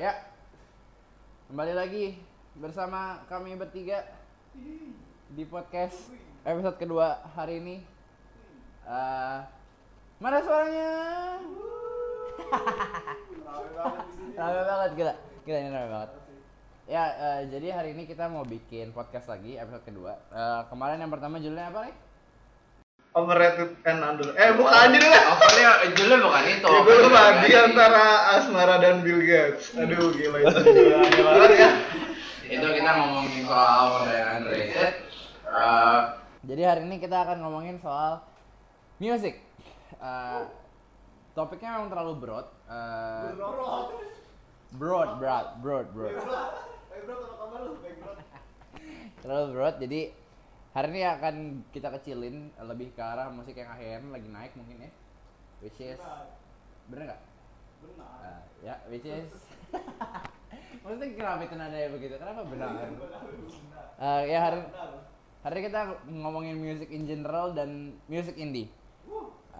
ya kembali lagi bersama kami bertiga di podcast episode kedua hari ini. Eh, mana suaranya? Rame banget gila, gila ini rame banget. Ya, eh, jadi hari ini kita mau bikin podcast lagi episode kedua. Eh, kemarin yang pertama judulnya apa nih? Overrated and under. Eh bukan dulu lah. Awalnya judulnya bukan itu. Itu lupa di antara Asmara dan Bill Gates. Aduh gila itu. Gila banget ya. itu kita ngomongin soal over dan underrated. Eh, jadi hari ini kita akan ngomongin soal music. Eh, topiknya memang terlalu broad. Eh, broad, broad, broad, broad. Terlalu broad. Jadi hari ini akan kita kecilin lebih ke arah musik yang akhirnya lagi naik mungkin ya. Which is bener nggak? Ah, ya, which is Maksudnya kenapa itu nadanya begitu? Kenapa benar? Eh, ya hari hari ini kita ngomongin music in general dan music indie.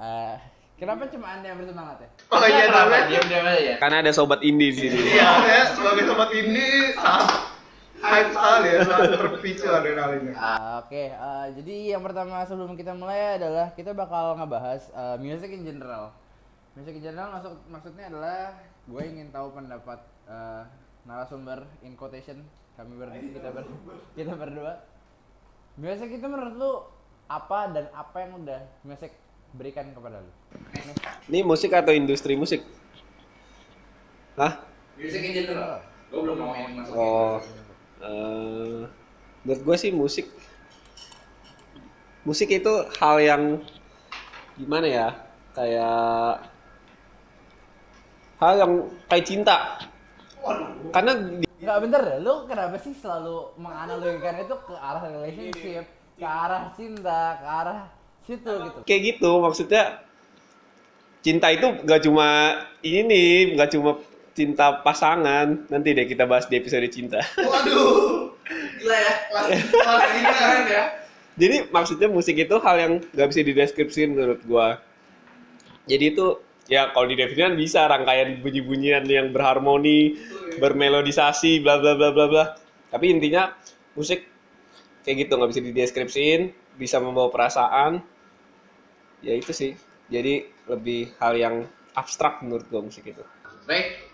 Eh, kenapa cuma anda yang bersemangat ya? Oh iya kenapa? namanya. Diam-diam aja ya. Karena ada sobat indie di sini. Iya ya sebagai sobat sangat hype sekali ya sangat terpicu adrenalinnya. Ah, Oke, eh, jadi yang pertama sebelum kita mulai adalah kita bakal ngebahas eh, music in general. Music in general maksud maksudnya adalah gue ingin tahu pendapat eh, narasumber in quotation kami ber kita ber kita berdua. Music itu menurut lu apa dan apa yang udah music berikan kepada lu? Ini musik atau industri musik? Hah? Music in general. Gue belum ngomongin masuk. Oh. Eh menurut gue sih musik. Musik itu hal yang gimana ya? Kayak hal yang kayak cinta. Karena di- Enggak bener, lu kenapa sih selalu menganalogikan itu ke arah relationship, ke arah cinta, ke arah situ gitu? kayak gitu maksudnya cinta itu gak cuma ini gak cuma cinta pasangan. Nanti deh kita bahas di episode cinta. Waduh. Gila ya. Kelas ini keren ya. jadi maksudnya musik itu hal yang gak bisa dideskripsikan menurut gua. Jadi itu ya kalau didefinisikan bisa rangkaian bunyi-bunyian yang berharmoni bermelodisasi bla bla bla bla bla. Tapi intinya musik kayak gitu nggak bisa dideskripsiin bisa membawa perasaan. Ya itu sih. Jadi lebih hal yang abstrak menurut gua musik itu. Baik,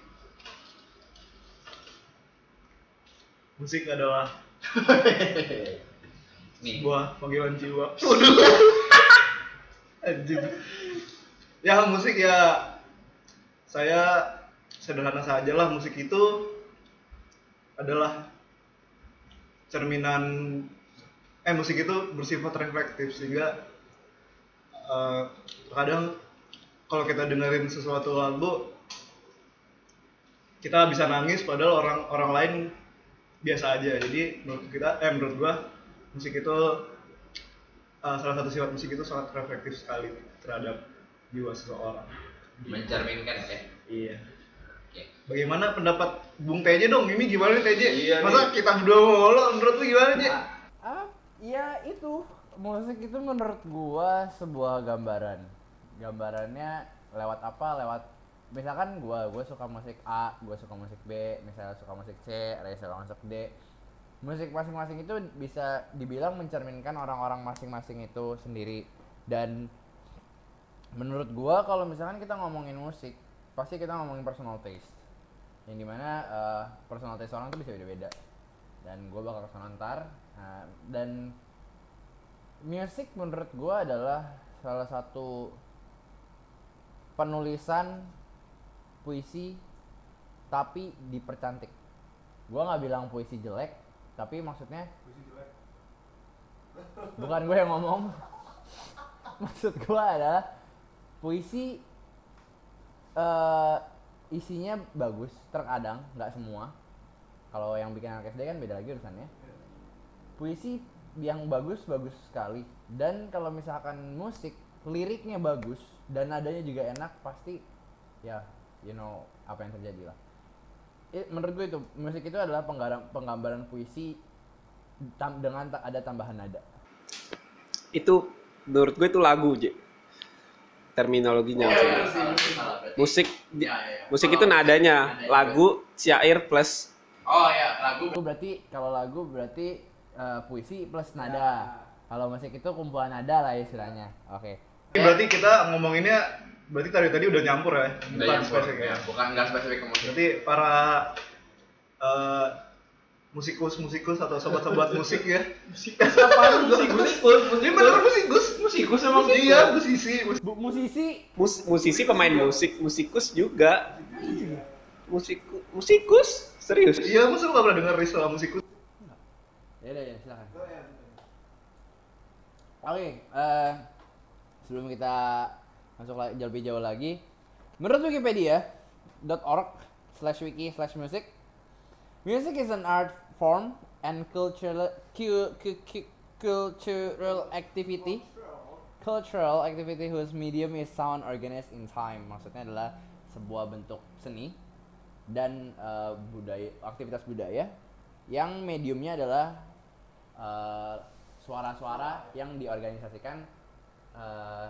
Musik adalah nih. sebuah panggilan jiwa. Anjing. Ya musik ya saya sederhana saja lah musik itu adalah cerminan eh musik itu bersifat reflektif sehingga eh, kadang kalau kita dengerin sesuatu lagu kita bisa nangis padahal orang orang lain biasa aja jadi menurut kita eh menurut gua musik itu uh, salah satu sifat musik itu sangat reflektif sekali terhadap jiwa seseorang Mencerminkan ya. iya Oke. bagaimana pendapat Bung TJ dong ini gimana nih TJ Iya masa kita berdua mulu menurut lu gimana J? Ah, ya itu musik itu menurut gua sebuah gambaran. Gambarannya lewat apa? Lewat misalkan gua gua suka musik A, gua suka musik B, misalnya suka musik C, Ray suka musik D. Musik masing-masing itu bisa dibilang mencerminkan orang-orang masing-masing itu sendiri. Dan menurut gua kalau misalkan kita ngomongin musik pasti kita ngomongin personal taste. Yang di mana eh, personal taste orang tuh bisa beda-beda. Dan gua bakal ke sana ntar. Nah, dan musik menurut gua adalah salah satu penulisan puisi tapi dipercantik. Gua nggak bilang puisi jelek tapi maksudnya bukan gue yang ngomong. Maksud gua adalah puisi eh isinya bagus terkadang nggak semua. Kalau yang bikin anak SD kan beda lagi urusannya. Puisi yang bagus bagus sekali. Dan kalau misalkan musik liriknya bagus dan nadanya juga enak pasti ya you know apa yang terjadi lah I- menurut gue itu musik itu adalah penggambaran penggambaran puisi tam- dengan ta- ada tambahan nada itu menurut gue itu lagu J. terminologinya maksudnya. Musik di- Ya, ya, ya. musik Kalau itu nadanya, nadanya. lagu, syair plus Oh ya, lagu berarti kalau lagu berarti eh, puisi plus nada. Kalau musik itu kumpulan nada lah istilahnya. Oke. Berarti kita ngomonginnya berarti tadi tadi udah nyampur ya, Udah bukan nyampur, spesifik ya. ya. Bukan nggak spesifik ke musik. Berarti para eh, musikus-musikus atau sobat-sobat musik ya. Apa musikus? Ini bener musikus. Musikus emang gitu. Iya, musisi. musisi mus- musisi pemain musik, musikus juga. Musikus, musikus serius. Iya, masa lu gak pernah denger istilah musikus? Ya udah ya, silakan. Oke, eh, sebelum kita masuk la- jauh lebih jauh lagi, menurut Wikipedia.org slash wiki slash music, music is an art form and cultural cu- cu- cu- cultural activity cultural activity whose medium is sound organized in time. Maksudnya adalah sebuah bentuk seni dan eh, budaya aktivitas budaya yang mediumnya adalah eh, suara-suara yang diorganisasikan eh,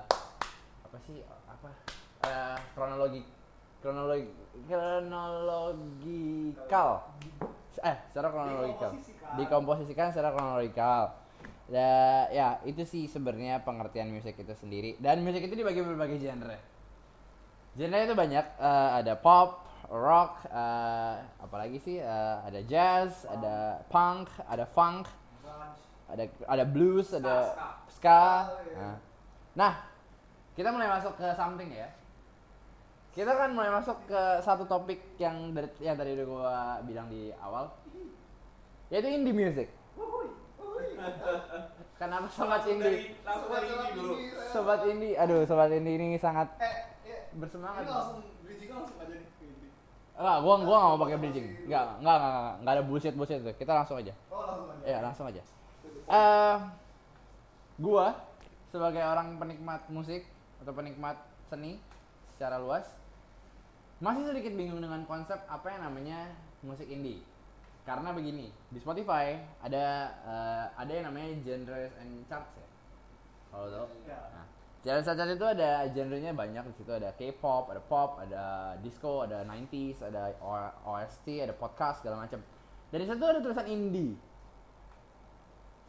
apa sih apa eh, kronologi kronologi kronologikal. Eh secara kronologikal. Dikomposisikan. Secara kronologikal. Ya ya itu sih sebenarnya pengertian musik itu sendiri. Dan musik itu dibagi berbagai genre. Genre itu banyak. Eh, ada pop rock eh, apalagi sih ada jazz ada punk ada funk ada ada blues ada ska nah. nah kita mulai masuk ke something ya kita kan mulai masuk ke satu topik yang dari yang tadi udah gua bilang di awal yaitu indie music kenapa sobat indie Langsung dari ini dulu. sobat indie aduh sobat indie ini sangat bersemangat bridging langsung aja nih. Enggak, gua gua enggak mau pakai bridging. Enggak, enggak, enggak, enggak, enggak ada bullshit bullshit itu. Kita langsung aja. Oh langsung aja. Iya, langsung aja. Eh gua sebagai orang penikmat musik atau penikmat seni secara luas masih sedikit bingung dengan konsep apa yang namanya musik indie. Karena begini, di Spotify ada eh, ada yang namanya genres and charts ya. Kalau tahu. Ya. Nah, Genre Sacat itu ada genrenya banyak di situ ada K-pop, ada pop, ada disco, ada 90s, ada OST, ada podcast segala macam. Dari situ ada tulisan indie.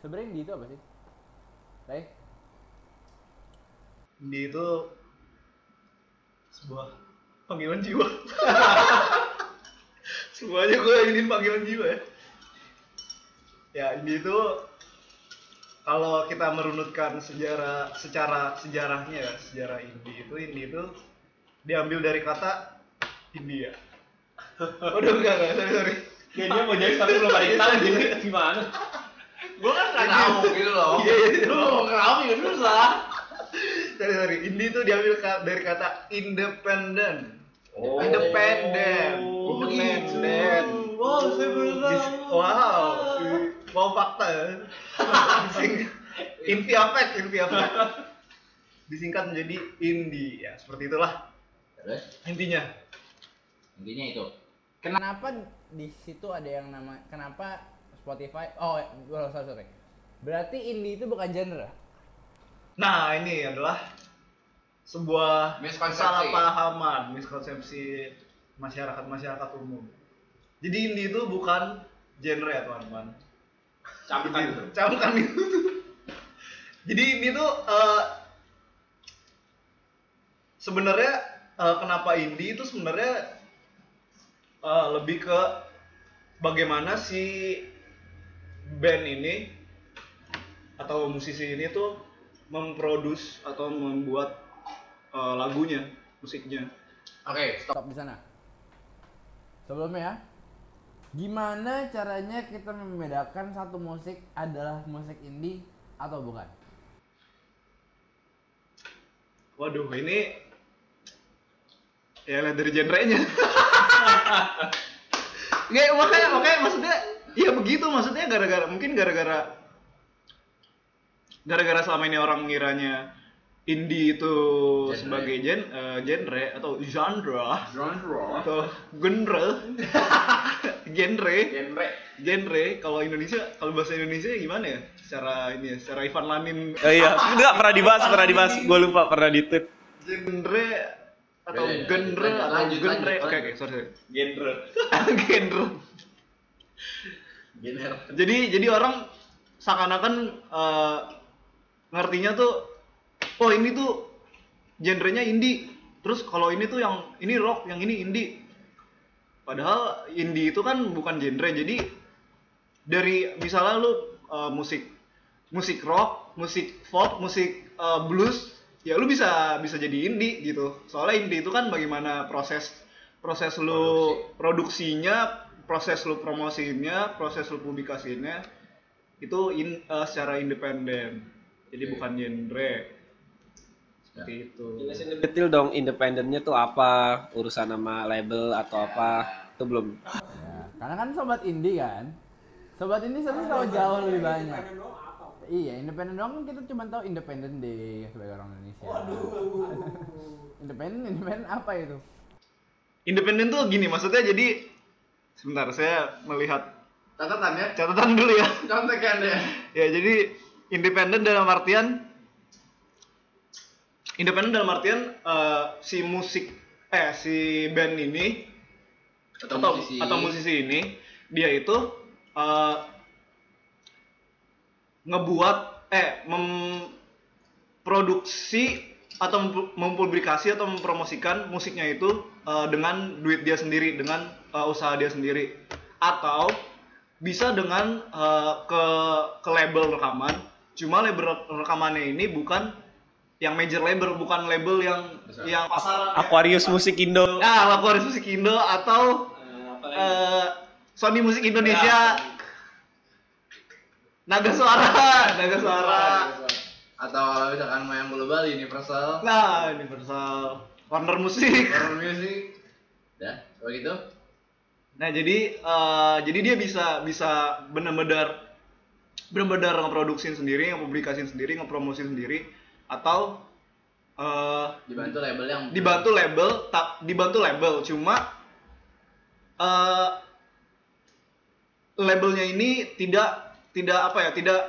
Sebenarnya indie itu apa sih? Ray? Indie itu sebuah panggilan jiwa. Semuanya gue ingin panggilan jiwa ya. Ya, indie itu kalau kita merunutkan sejarah secara sejarahnya ya, sejarah indie itu indie itu diambil dari kata India. Waduh enggak enggak, sorry sorry. Kayaknya mau jadi tapi belum ada gini gimana? Gue kan nggak Tahu gitu loh. Iya, iya. Lu mau ngeramu ya susah. Sorry sorry, indie itu diambil dari kata independen. Oh. Independen. Oh, Independen. Wow, saya baru Wow, wow fakta ya. Inti apa? Inti apa? Disingkat menjadi indie ya, seperti itulah Terus intinya. intinya itu. Kenapa di situ ada yang nama kenapa Spotify oh oh, sorry, sorry. Berarti indie itu bukan genre. Nah, ini adalah sebuah Miskonsepsi. kesalahpahaman, miskonsepsi masyarakat-masyarakat umum. Jadi indie itu bukan genre ya, teman-teman. Camkan itu. Camkan itu. Jadi indie itu eh, sebenarnya eh, kenapa indie itu sebenarnya eh, lebih ke bagaimana si band ini atau musisi ini tuh memproduce atau membuat eh, lagunya, musiknya. Oke, stop di sana. Sebelumnya, gimana caranya kita membedakan satu musik adalah musik indie atau bukan? Waduh, ini ya lihat dari genrenya. Nggak, makanya makanya maksudnya ya begitu maksudnya gara-gara mungkin gara-gara gara-gara selama ini orang ngiranya indie itu Genre. sebagai gen, eh, genre atau genre Genre. atau genre genre Genre. genre kalau Indonesia kalau bahasa Indonesia gimana ya secara ini ya secara Ivan Lanin Oh iya, enggak pernah dibahas, pernah dibahas. Gue lupa pernah di tweet. genre atau Beda, ya. genre Lanjut, atau lanjut, genre oke oke lanjut. sorry sorry Genre. genre Gener. jadi jadi orang seakan-akan eh, ngertinya tuh oh ini tuh genrenya indie. Terus kalau ini tuh yang ini rock yang ini indie. Padahal indie itu kan bukan genre jadi dari misalnya lu eh, musik musik rock musik folk musik eh, blues ya lu bisa bisa jadi indie gitu. Soalnya indie itu kan bagaimana proses proses lu produksinya proses lu promosinya proses lu publikasinya itu in, eh, secara independen jadi bukan genre seperti itu Jelasin lebih detail dong independennya tuh apa, urusan sama label atau apa. Itu belum. Ya, karena kan sobat indie kan. Sobat indie sebenarnya tahu jauh lebih banyak. Iya, independen doang kan kita cuma tahu independen deh sebagai orang Indonesia. independen, independen apa itu? independen tuh gini maksudnya jadi sebentar saya melihat Catatan ya. catatan dulu ya Contekan deh. ya jadi independen dalam artian? Independen dalam artian eh, si musik eh si band ini Atau, atau musisi. atau musisi ini dia itu eh, ngebuat eh memproduksi atau mem- mempublikasi atau mempromosikan musiknya itu eh, dengan duit dia sendiri dengan eh, usaha dia sendiri. Atau bisa dengan eh, ke ke label rekaman cuma label rekamannya ini bukan yang major label bukan label yang Besar. yang pasaran Aquarius Musik Indo. Ah, Laporis Musik Indo atau eh, Sony Musik Indonesia. Naga Suara, Naga Suara. Atau kalau misalkan main bola Bali Universal. Nah, Universal. Warner Musik. Warner Music. Dah, kalau gitu. Nah, jadi eh, jadi dia bisa bisa benar-benar benar-benar ngeproduksi sendiri, ngepublikasin sendiri, ngepromosin sendiri atau eh Dibantu label yang dibantu label tak dibantu label. Cuma eh labelnya ini tidak tidak apa ya tidak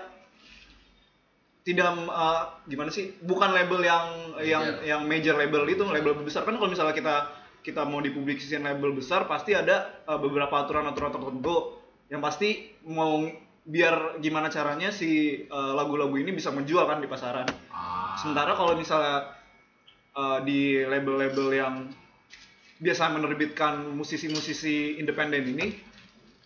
tidak eh, gimana sih bukan label yang yang Major. yang major label itu label besar. Kan kalau misalnya kita kita mau dipublikasikan label besar pasti ada eh, beberapa aturan-aturan tertentu. Yang pasti mau biar gimana caranya si eh, lagu-lagu ini bisa menjual kan di pasaran Ah. Sementara kalau misalnya uh, di label-label yang biasa menerbitkan musisi-musisi independen ini,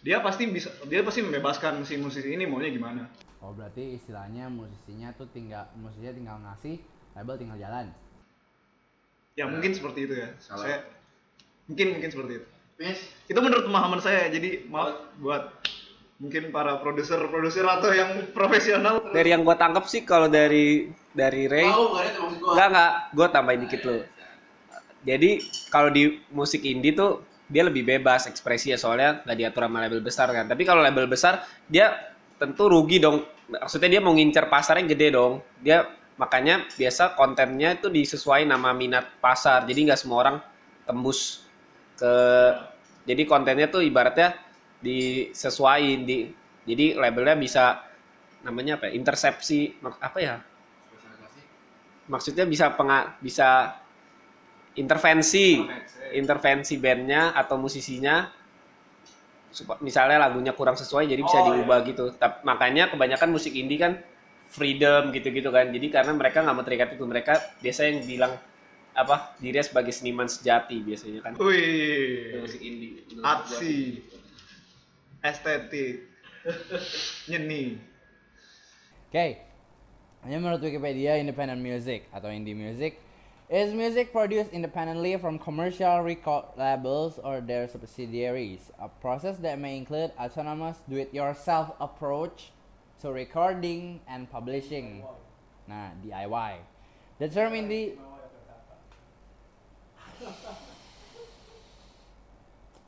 dia pasti bisa dia pasti membebaskan si musisi ini maunya gimana. Oh, berarti istilahnya musisinya tuh tinggal musisinya tinggal ngasih, label tinggal jalan. Ya Nah, mungkin seperti itu ya. salah. Saya mungkin mungkin seperti itu. Miss, Itu menurut pemahaman saya. Jadi maaf buat mungkin para produser-produser atau yang profesional. Dari yang gua tangkap sih kalau dari dari Ray tahu nggak ada maksud gua? Enggak enggak, gue tambahin dikit lo. Jadi kalau di musik indie tuh dia lebih bebas ekspresi ya soalnya nggak diatur sama label besar kan. Tapi kalau label besar dia tentu rugi dong. Maksudnya dia mau ngincer pasar yang gede dong. Dia makanya biasa kontennya itu disesuaikan nama minat pasar. Jadi nggak semua orang tembus ke jadi kontennya tuh ibaratnya disesuaiin di jadi labelnya bisa namanya apa ya? Intersepsi mak- apa ya? maksudnya bisa penga bisa intervensi intervensi. bandnya atau musisinya misalnya lagunya kurang sesuai jadi bisa Oh, diubah gitu. Tap- makanya kebanyakan musik indie kan freedom gitu-gitu kan. Jadi karena mereka nggak mau terikat itu mereka biasanya yang bilang apa dirinya sebagai seniman sejati biasanya kan. Wih, musik indie. Artsy, estetik, nyeni. Oke. Hanya menurut Wikipedia, independent music atau indie music is music produced independently from commercial record labels or their subsidiaries. A process that may include autonomous do-it-yourself approach to recording and publishing. Nah, DIY. The term indie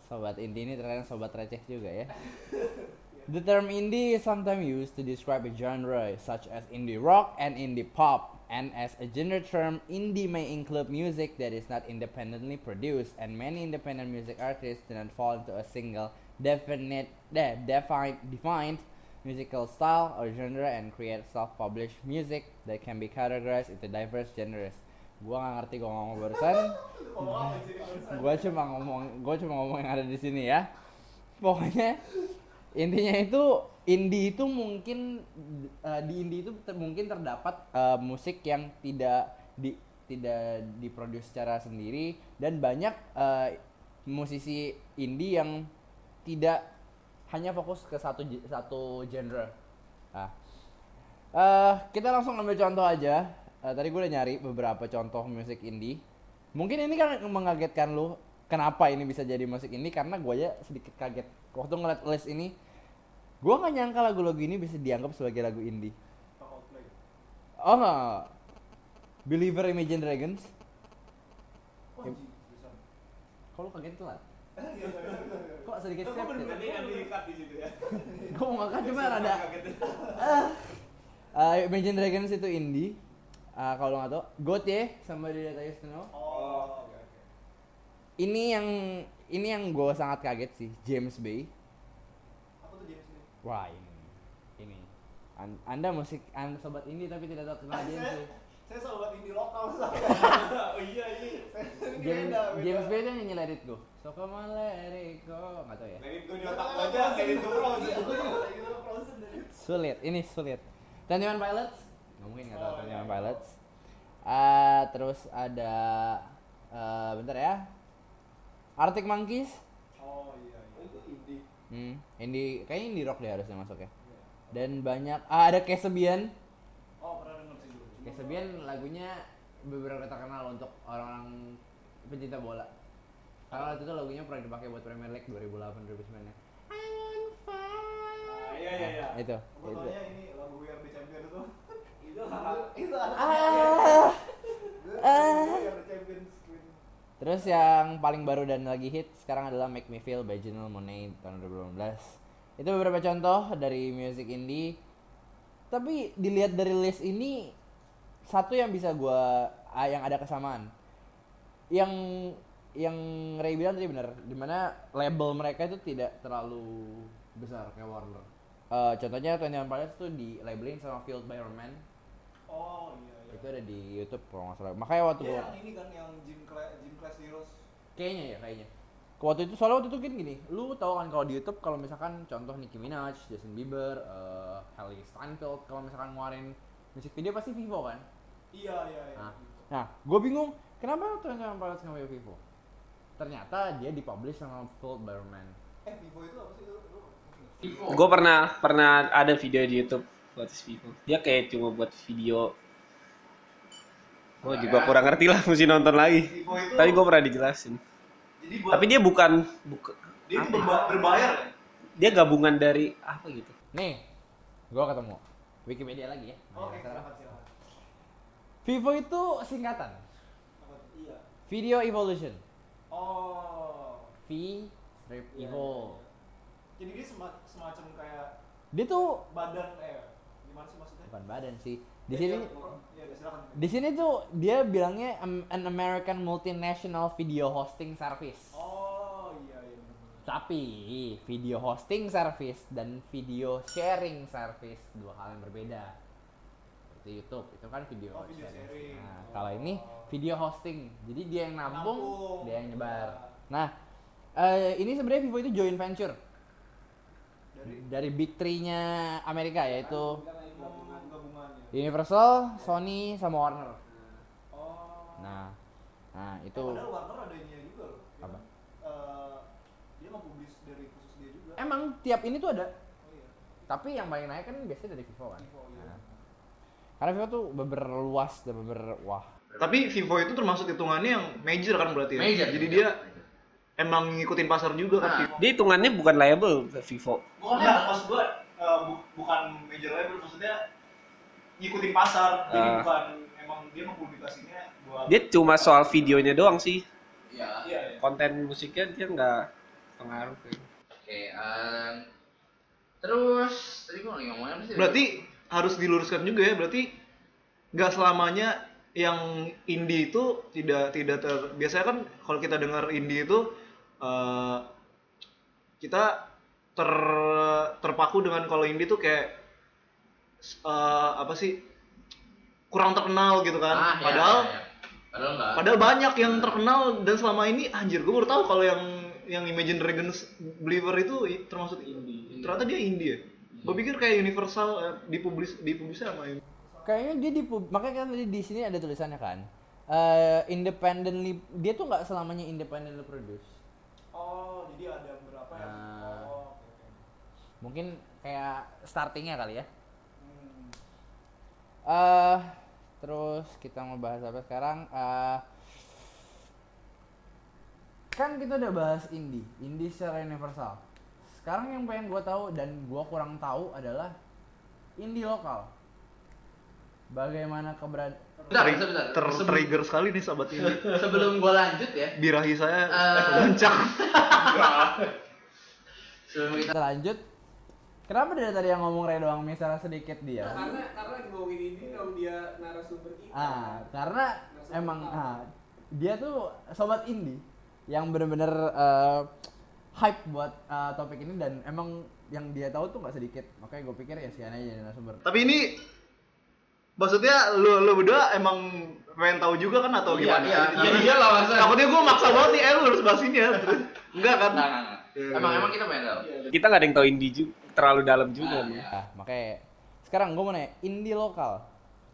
Sobat indie ini terkadang sobat receh juga ya. The term indie is sometimes used to describe a genre such as indie rock and indie pop. And as a genre term, indie may include music that is not independently produced, and many independent music artists do not fall into a single definite, de- defined, defined musical style or genre and create self-published music that can be categorized into diverse genres. Gua nggak ngerti gua ngomong barusan gua cuma ngomong gua cuma ngomong yang ada di sini ya pokoknya intinya itu indie itu mungkin eh, di indie itu ter- mungkin terdapat eh, musik yang tidak di tidak diproduksi secara sendiri dan banyak eh, musisi indie yang tidak hanya fokus ke satu satu genre. Nah, eh, kita langsung ambil contoh aja. Eh, tadi gue udah nyari beberapa contoh musik indie. Mungkin ini kan mengagetkan lu. Kenapa ini bisa jadi musik indie? Karena gue aja sedikit kaget waktu ngeliat list ini. Gue nggak nyangka lagu-lagu ini bisa dianggap sebagai lagu indie. Oh nggak. Believer Imagine Dragons. Kok lu kaget telat? Kok sedikit skeptis? Gue mau ngangkat cuma rada Ah, Imagine Dragons itu indie. Ah, kalau nggak tau, Goat ya, Somebody That I Used to Know. Ini yang ini yang gue sangat kaget sih, James Bay. Wah ini, ini. An- anda musik, anda sobat indie tapi tidak tahu kenal James Bay. Saya sobat indie lokal oh iya ini. Ini James. James Bay tuh yang nyanyi Let It Go. So come on let it go, nggak tahu ya. Let it go di otak aja, let it go frozen. Sulit, ini sulit. Twenty One Pilots, nggak mungkin nggak tahu Oh, Twenty One. Pilots. Ah, terus ada, eh, bentar ya, Arctic Monkeys. Oh iya, iya. itu indie. Hmm, indie, kayaknya indie rock deh harusnya masuk ya. Dan banyak, ah, ada Kesebian. Oh pernah denger sih dulu. Kesebian lagunya beberapa terkenal untuk orang-orang pencinta bola. Karena waktu itu lagunya pernah dipakai buat Premier League 2008 2009 ya. Ah, iya iya iya. Itu. itu. Fotonya ini lagu We Are The Champion itu. itu itu Ah. Ah. Queen. Terus yang paling baru dan lagi hit sekarang adalah Make Me Feel by Janelle Monáe tahun 2018. Itu beberapa contoh dari music indie. Tapi dilihat dari list ini satu yang bisa gua ah, yang ada kesamaan. Yang yang Ray bilang tadi benar, di mana label mereka itu tidak terlalu besar kayak Warner. Eh, contohnya Twenty One Pilots tuh di labelin sama Field by Your Man Oh iya iya. itu ada di YouTube kalau nggak salah. Makanya waktu Dia gua yang ini kan yang Gym Class Gym Class Heroes. Kayaknya ya, kayaknya. Waktu itu soalnya waktu itu kan gini, lu tahu kan kalau di YouTube kalau misalkan contoh Nicki Minaj, Justin Bieber, eh Hailey Steinfeld kalau misalkan ngeluarin musik video pasti Vivo kan. Iya iya iya. Nah, nah gue bingung kenapa Twenty Pilots pakai Vivo. Ternyata dia dipublish sama Full Man. Eh Vivo itu apa sih? Gue pernah pernah ada video di YouTube buat Vivo. Dia kayak cuma buat video. Gue juga kurang ngerti lah, mesti nonton lagi. Vivo itu Tapi gue pernah dijelasin. jadi buat Tapi dia bukan, buka- dia itu berba- berbayar kan? dia gabungan dari apa gitu. Nih, gue ketemu Wikipedia lagi ya. Oke, Nah, silakan silakan. Vivo itu singkatan Apa tuh? Iya. Video Evolution. Oh. V strip Iya, Evo. iya. Jadi dia sema- semacam kayak Dia tuh badan eh gimana sih maksudnya? bukan badan sih. Di Ya, sini iya, Iya. Di sini tuh dia bilangnya an American multinational video hosting service. Oh, iya iya. Tapi video hosting service dan video sharing service dua hal yang berbeda. Seperti YouTube itu kan video, Oh, video sharing. Nah, Oh. kalau ini video hosting. Jadi dia yang nampung, Nampung. dia yang nyebar. Ya. Nah, eh, ini sebenarnya Vivo itu joint venture Dari dari big three-nya Amerika yaitu. Universal, Sony, sama Warner. Oh. Nah, nah Eh, itu padahal Warner ada ininya juga loh. Dia Apa? kan, eh, dia nge-publish dari khusus dia juga. emang tiap ini tuh ada Oh iya. Tapi yang paling naik kan biasanya dari Vivo kan. Vivo, iya. Nah. Karena Vivo tuh beber luas dan beber wah. Tapi Vivo itu termasuk hitungannya yang major kan berarti ya? Major. Jadi dia emang ngikutin pasar juga kan Nah. Vivo. Dia hitungannya bukan label Vivo. Bukan enggak, maksud gua eh, bu- bukan major label maksudnya ngikutin pasar. Jadi Ah. bukan emang dia mempublikasinya buat Dia cuma soal videonya doang sih. Iya. Iya, iya. Konten musiknya dia nggak pengaruh. kayaknya. Oke, em, terus tadi gua lagi ngomongin apa sih? Berarti harus diluruskan juga ya, berarti nggak selamanya yang indie itu tidak tidak ter biasanya kan kalau kita dengar indie itu eh, kita ter terpaku dengan kalau indie tuh kayak eh, apa sih kurang terkenal gitu kan Ah, iya, padahal iya, iya. Padahal enggak. Padahal banyak yang terkenal dan selama ini anjir gue baru tahu kalau yang yang Imagine Dragons Believer itu termasuk indie. Ternyata dia indie ya. Gue pikir kayak Universal eh, dipublis dipublisnya sama ini. Kayaknya dia di makanya kan tadi di sini ada tulisannya kan. eh independently dia tuh nggak selamanya independently produce. Oh, jadi ada beberapa yang Ah. oh, oke. Mungkin kayak startingnya kali ya. Eh terus kita mau bahas apa sekarang? eh kan kita udah bahas indie, indie secara universal. Sekarang yang pengen gue tahu dan gue kurang tahu adalah indie lokal. Bagaimana keberadaan Bentar, sebentar. ter- Sebelum- trigger sekali nih sahabat ini. Sebelum gua lanjut ya. Birahi saya Eh. kencang. Sebelum kita kita lanjut. Kenapa dari tadi yang ngomong Ray doang misalnya sedikit dia? Karena karena ngomongin ini kalau dia narasumber kita. Ah, karena emang ah, dia tuh sobat indie yang bener-bener eh, hype buat eh, topik ini dan emang yang dia tahu tuh nggak sedikit. Makanya gue pikir ya si aja jadi narasumber. Tapi ini maksudnya lu lu berdua emang pengen tahu juga kan atau Iya, gimana? iya, iya, iya lah, masa. Takutnya gue maksa banget nih, eh lu harus bahas ini ya. Terus, Enggak kan? Enggak, enggak. Iya, Emang iya. emang kita pengen tahu. Kita nggak ada yang tahu indie juga, terlalu dalam juga. Ah, nih. Ah, makanya sekarang gue mau nanya indie lokal.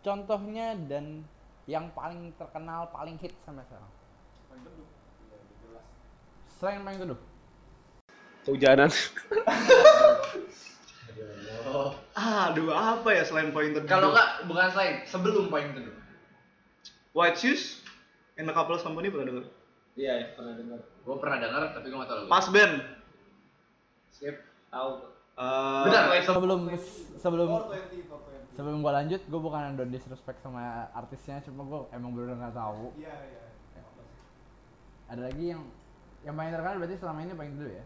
Contohnya dan yang paling terkenal, paling hit sampai sekarang. Selain paling teduh. Kehujanan. Ah, aduh apa ya selain poin teduh? Kalau enggak bukan selain, sebelum poin teduh. White Shoes and the Couples Company pernah denger? Iya, ya, pernah dengar. Gua pernah dengar tapi gua enggak tahu. Pas band. Skip. Tahu. Eh, Bentar, Sebelum sebelum 420, 420. sebelum gue lanjut, gue bukan don't disrespect sama artisnya, cuma gue emang bener nggak tahu. Iya, iya. Sih? Ada lagi yang yang paling terkenal berarti selama ini paling dulu ya.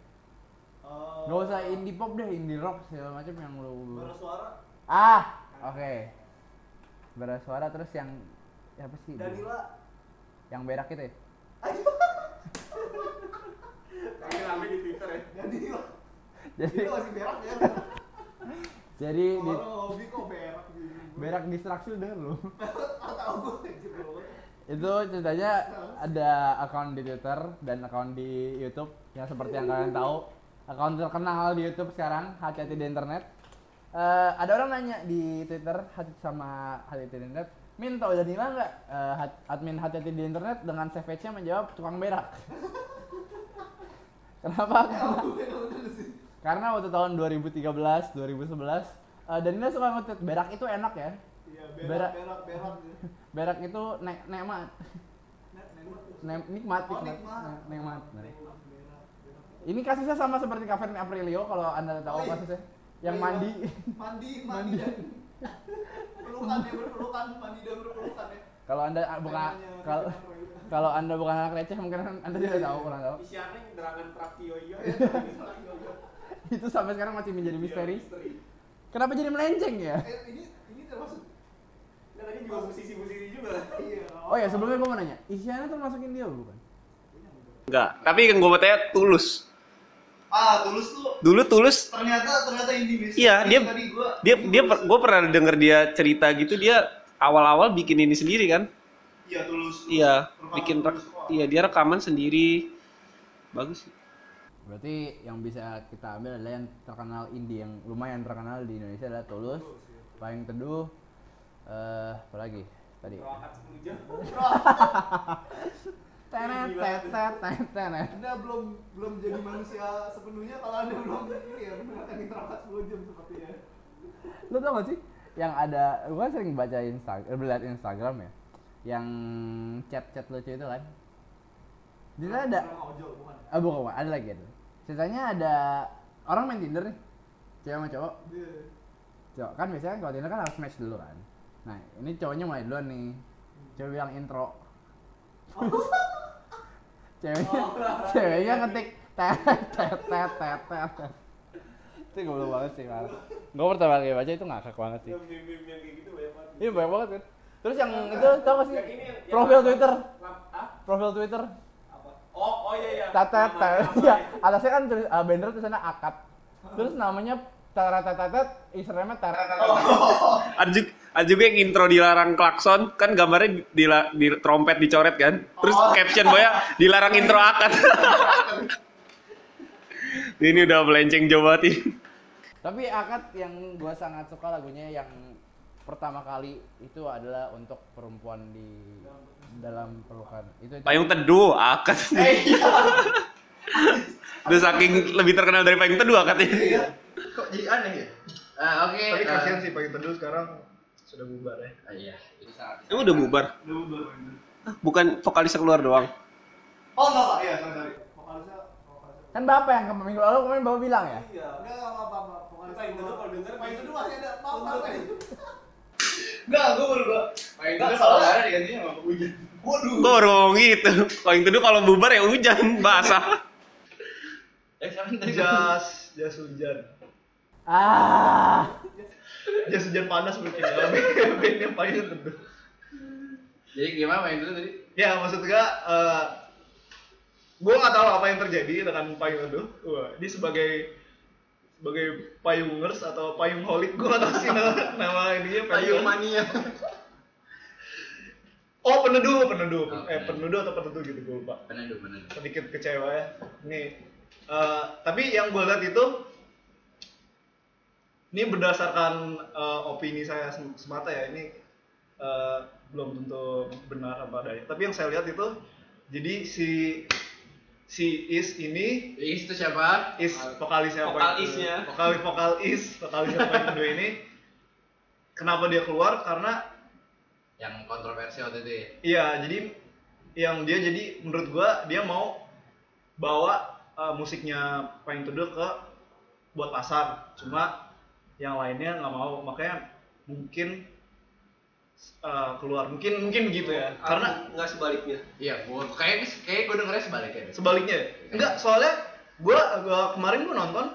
Eh, Gak usah indie pop deh, indie rock segala macam yang lu. Bersuara Ah, oke. Bersuara terus yang ya apa sih? Danila. Yang berak itu ya? Kami rame di Twitter ya. Danila. Jadi Itu masih berak ya. jadi di, Orang hobi kok berak gitu. berak distraksi udah lu. Tahu gue anjir bro. itu ceritanya ada akun di Twitter dan akun di YouTube yang seperti yang kalian tahu akun terkenal di YouTube sekarang hati-hati di internet Eh, ada orang nanya di Twitter hati sama hati-hati di internet Min tau Danila nggak Eh, hat- admin hati-hati di internet dengan savage-nya menjawab tukang berak kenapa karena waktu tahun 2013 2011 eh, Danila suka nge-tweet berak itu enak ya Iya, Berak. berak, berak, berak. berak itu nek nikmat Nek-. Ne- nikmat Oh, nikmat nikmat. Ne- nikmat berak. ini kasusnya sama seperti Kevin Aprilio kalau anda tahu Oh, iya. kasusnya yang iya. mandi Mandi, Mandi. mandi dan pelukan ya berpelukan, mandi dan berpelukan ya. kalau anda ah, bukan kalau kalau anda bukan anak receh mungkin anda tidak tahu kurang tahu Isiannya derangan Praktioyo. Iya, itu sampai sekarang masih menjadi misteri Misteri. kenapa jadi melenceng ya Eh, ini ini termasuk Nah, tadi juga musisi-musisi juga. iya. oh ya sebelumnya gue mau nanya Isyana tuh masukin dia bukan Enggak, tapi yang gue mau tanya tulus. Ah, tulus tuh Dulu tulus ternyata ternyata indie music. Iya, dia tadi gua dia dia gue pernah denger dia cerita gitu dia awal-awal bikin ini sendiri kan Iya, tulus. iya bikin rek, iya dia rekaman sendiri bagus sih berarti yang bisa kita ambil adalah yang terkenal indie yang lumayan terkenal di Indonesia adalah Tulus paling teduh eh apa lagi? Tadi. Roakat 10 jam. Tenet tenet tenet tenet. Anda belum belum jadi manusia sepenuhnya kalau Anda belum ini ya menggunakan interakat 10 jam sepertinya. Lo tau gak sih yang ada, gue sering baca Instagram, lihat Instagram ya, yang chat-chat lucu itu kan. Di sana ada, ah bukan, bukan, ada lagi ada. Ceritanya ada orang main Tinder nih, cewek sama cowok. Dia Cowok kan biasanya kalau Tinder kan harus match dulu kan. Nah ini cowoknya mulai duluan nih, cewek bilang intro. ceweknya, ceweknya ngetik tet tet tet tet tet. Itu goblok banget sih, Mar. Gue pertama kali baca itu ngakak banget sih. meme-meme yang kayak gitu banyak banget Iya banyak banget kan. Terus yang itu tau gak sih? Profil? Twitter. Profil Twitter. Oh oh iya iya Tatet Nama- tet. nama Ya, ya. atasnya kan tulis uh, banner tulisannya akad. Terus namanya Taratatatat, Instagramnya tarat. Ada juga, ada juga yang intro dilarang klakson, kan gambarnya di, di trompet dicoret kan. Terus caption boya dilarang intro akad. Ini udah melenceng jauh banget ini. Tapi akad yang gua sangat suka lagunya yang pertama kali itu adalah untuk perempuan di dalam pelukan. Itu, itu. Payung teduh akad. Udah saking lebih terkenal dari payung teduh akadnya. Kok jadi aneh ya? Ah, oke. Tapi eh, kasihan sih pagi teduh sekarang sudah bubar ya. ah, iya, itu sangat. Emang udah bubar? Udah bubar Payung Teduh. Bukan vokalisnya keluar doang. Oh enggak pak, iya sorry sorry. Vokalisnya vokalisnya. Kan Bapak yang kemarin minggu lalu kemarin Bapak bilang ya. Iya, enggak enggak apa apa. Vokalisnya Payung Teduh kalau denger Payung Teduh masih ada. Ya. Enggak, gue baru Nggak, Teduh soalnya- kalau ada digantinya sama hujan. Waduh. Kok baru ngomong gitu? Payung teduh kalau bubar ya hujan, basah. Eh? Jas, jas hujan. Ah. Jas hujan panas mungkin ya. Bandnya payung teduh. Jadi gimana Payung Teduh tadi? Ya maksud gua eh gua nggak tahu apa yang terjadi dengan payung teduh. Wah, ini sebagai sebagai payungers atau payung holik gua nggak tahu sih nama, nama ininya Payung mania. Oh peneduh, peneduh, Oh, eh peneduh. atau peneduh gitu gue lupa. Peneduh, peneduh. Sedikit kecewa ya. Nih, eh, tapi yang gue lihat itu, ini berdasarkan eh, opini saya sem- semata ya. Ini eh, belum tentu benar apa adanya. Tapi yang saya lihat itu, jadi si si Is ini Is itu siapa? Is vokalisnya apa Vokalisnya. itu? Vokalis vokal Is, vokalisnya apa itu ini. Kenapa dia keluar? Karena Yang kontroversi waktu itu ya. Iya, jadi yang dia jadi menurut gua dia mau bawa uh, musiknya Payung Teduh ke buat pasar. Cuma yang lainnya nggak mau, makanya mungkin uh, keluar. Mungkin mungkin begitu ya. Karena nggak sebaliknya. Iya, gua kayak kayak gua dengernya sebaliknya deh. sebaliknya ya. Enggak, soalnya gua, gua kemarin gua nonton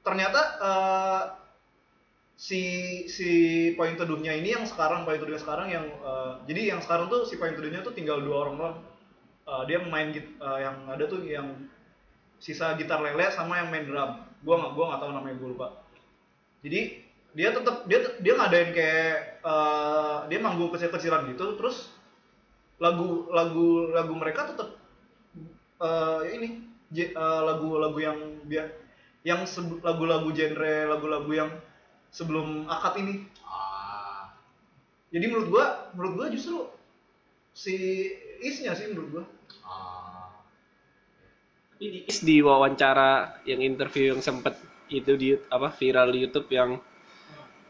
ternyata uh, si si poin teduhnya ini yang sekarang poin teduhnya sekarang yang uh, jadi yang sekarang tuh si poin teduhnya tuh tinggal dua orang doang Uh, dia main git uh, yang ada tuh yang sisa gitar lele sama yang main drum gua nggak gua nggak tahu namanya gua lupa jadi dia tetap dia dia ngadain kayak uh, dia manggung kecil-kecilan gitu terus lagu lagu lagu mereka tetap eh ini eh, lagu-lagu yang dia yang lagu-lagu genre lagu-lagu yang sebelum akad ini. Ah, jadi menurut gua menurut gua justru si isnya sih menurut gua. Ah. Tapi di, di wawancara yang interview yang sempet itu di apa viral di YouTube yang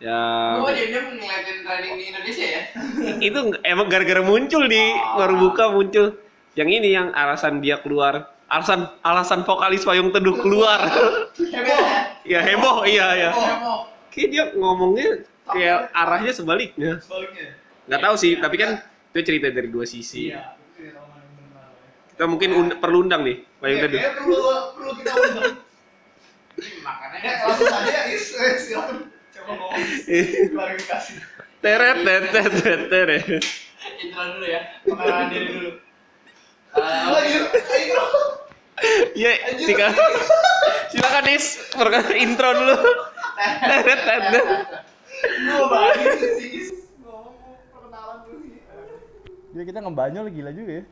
yang Gua dia ngeliatin trending di Indonesia ya. itu emang gara-gara muncul di baru buka muncul yang ini yang alasan dia keluar alasan alasan vokalis payung teduh keluar Heboh ya. ya heboh iya ya Heboh. kayak dia ngomongnya kayak arahnya sebaliknya Sebaliknya. nggak tahu sih tapi kan itu cerita dari dua sisi Iya. Kalau benar. kita mungkin und- perlu undang nih payung Iya, teduh perlu perlu kita undang. Makanya Ya, kan langsung saja ya, Is. Silakan. Ngomong klarifikasi. teret teret teret teret intro dulu ya. Pengenalan diri dulu. Ah, Lagi, ayo. Iya, silakan. Silakan Is, perkenalkan intro dulu. Teret teret. Gua balik sih, perkenalan dulu. Jadi kita ngebanyol gila juga ya.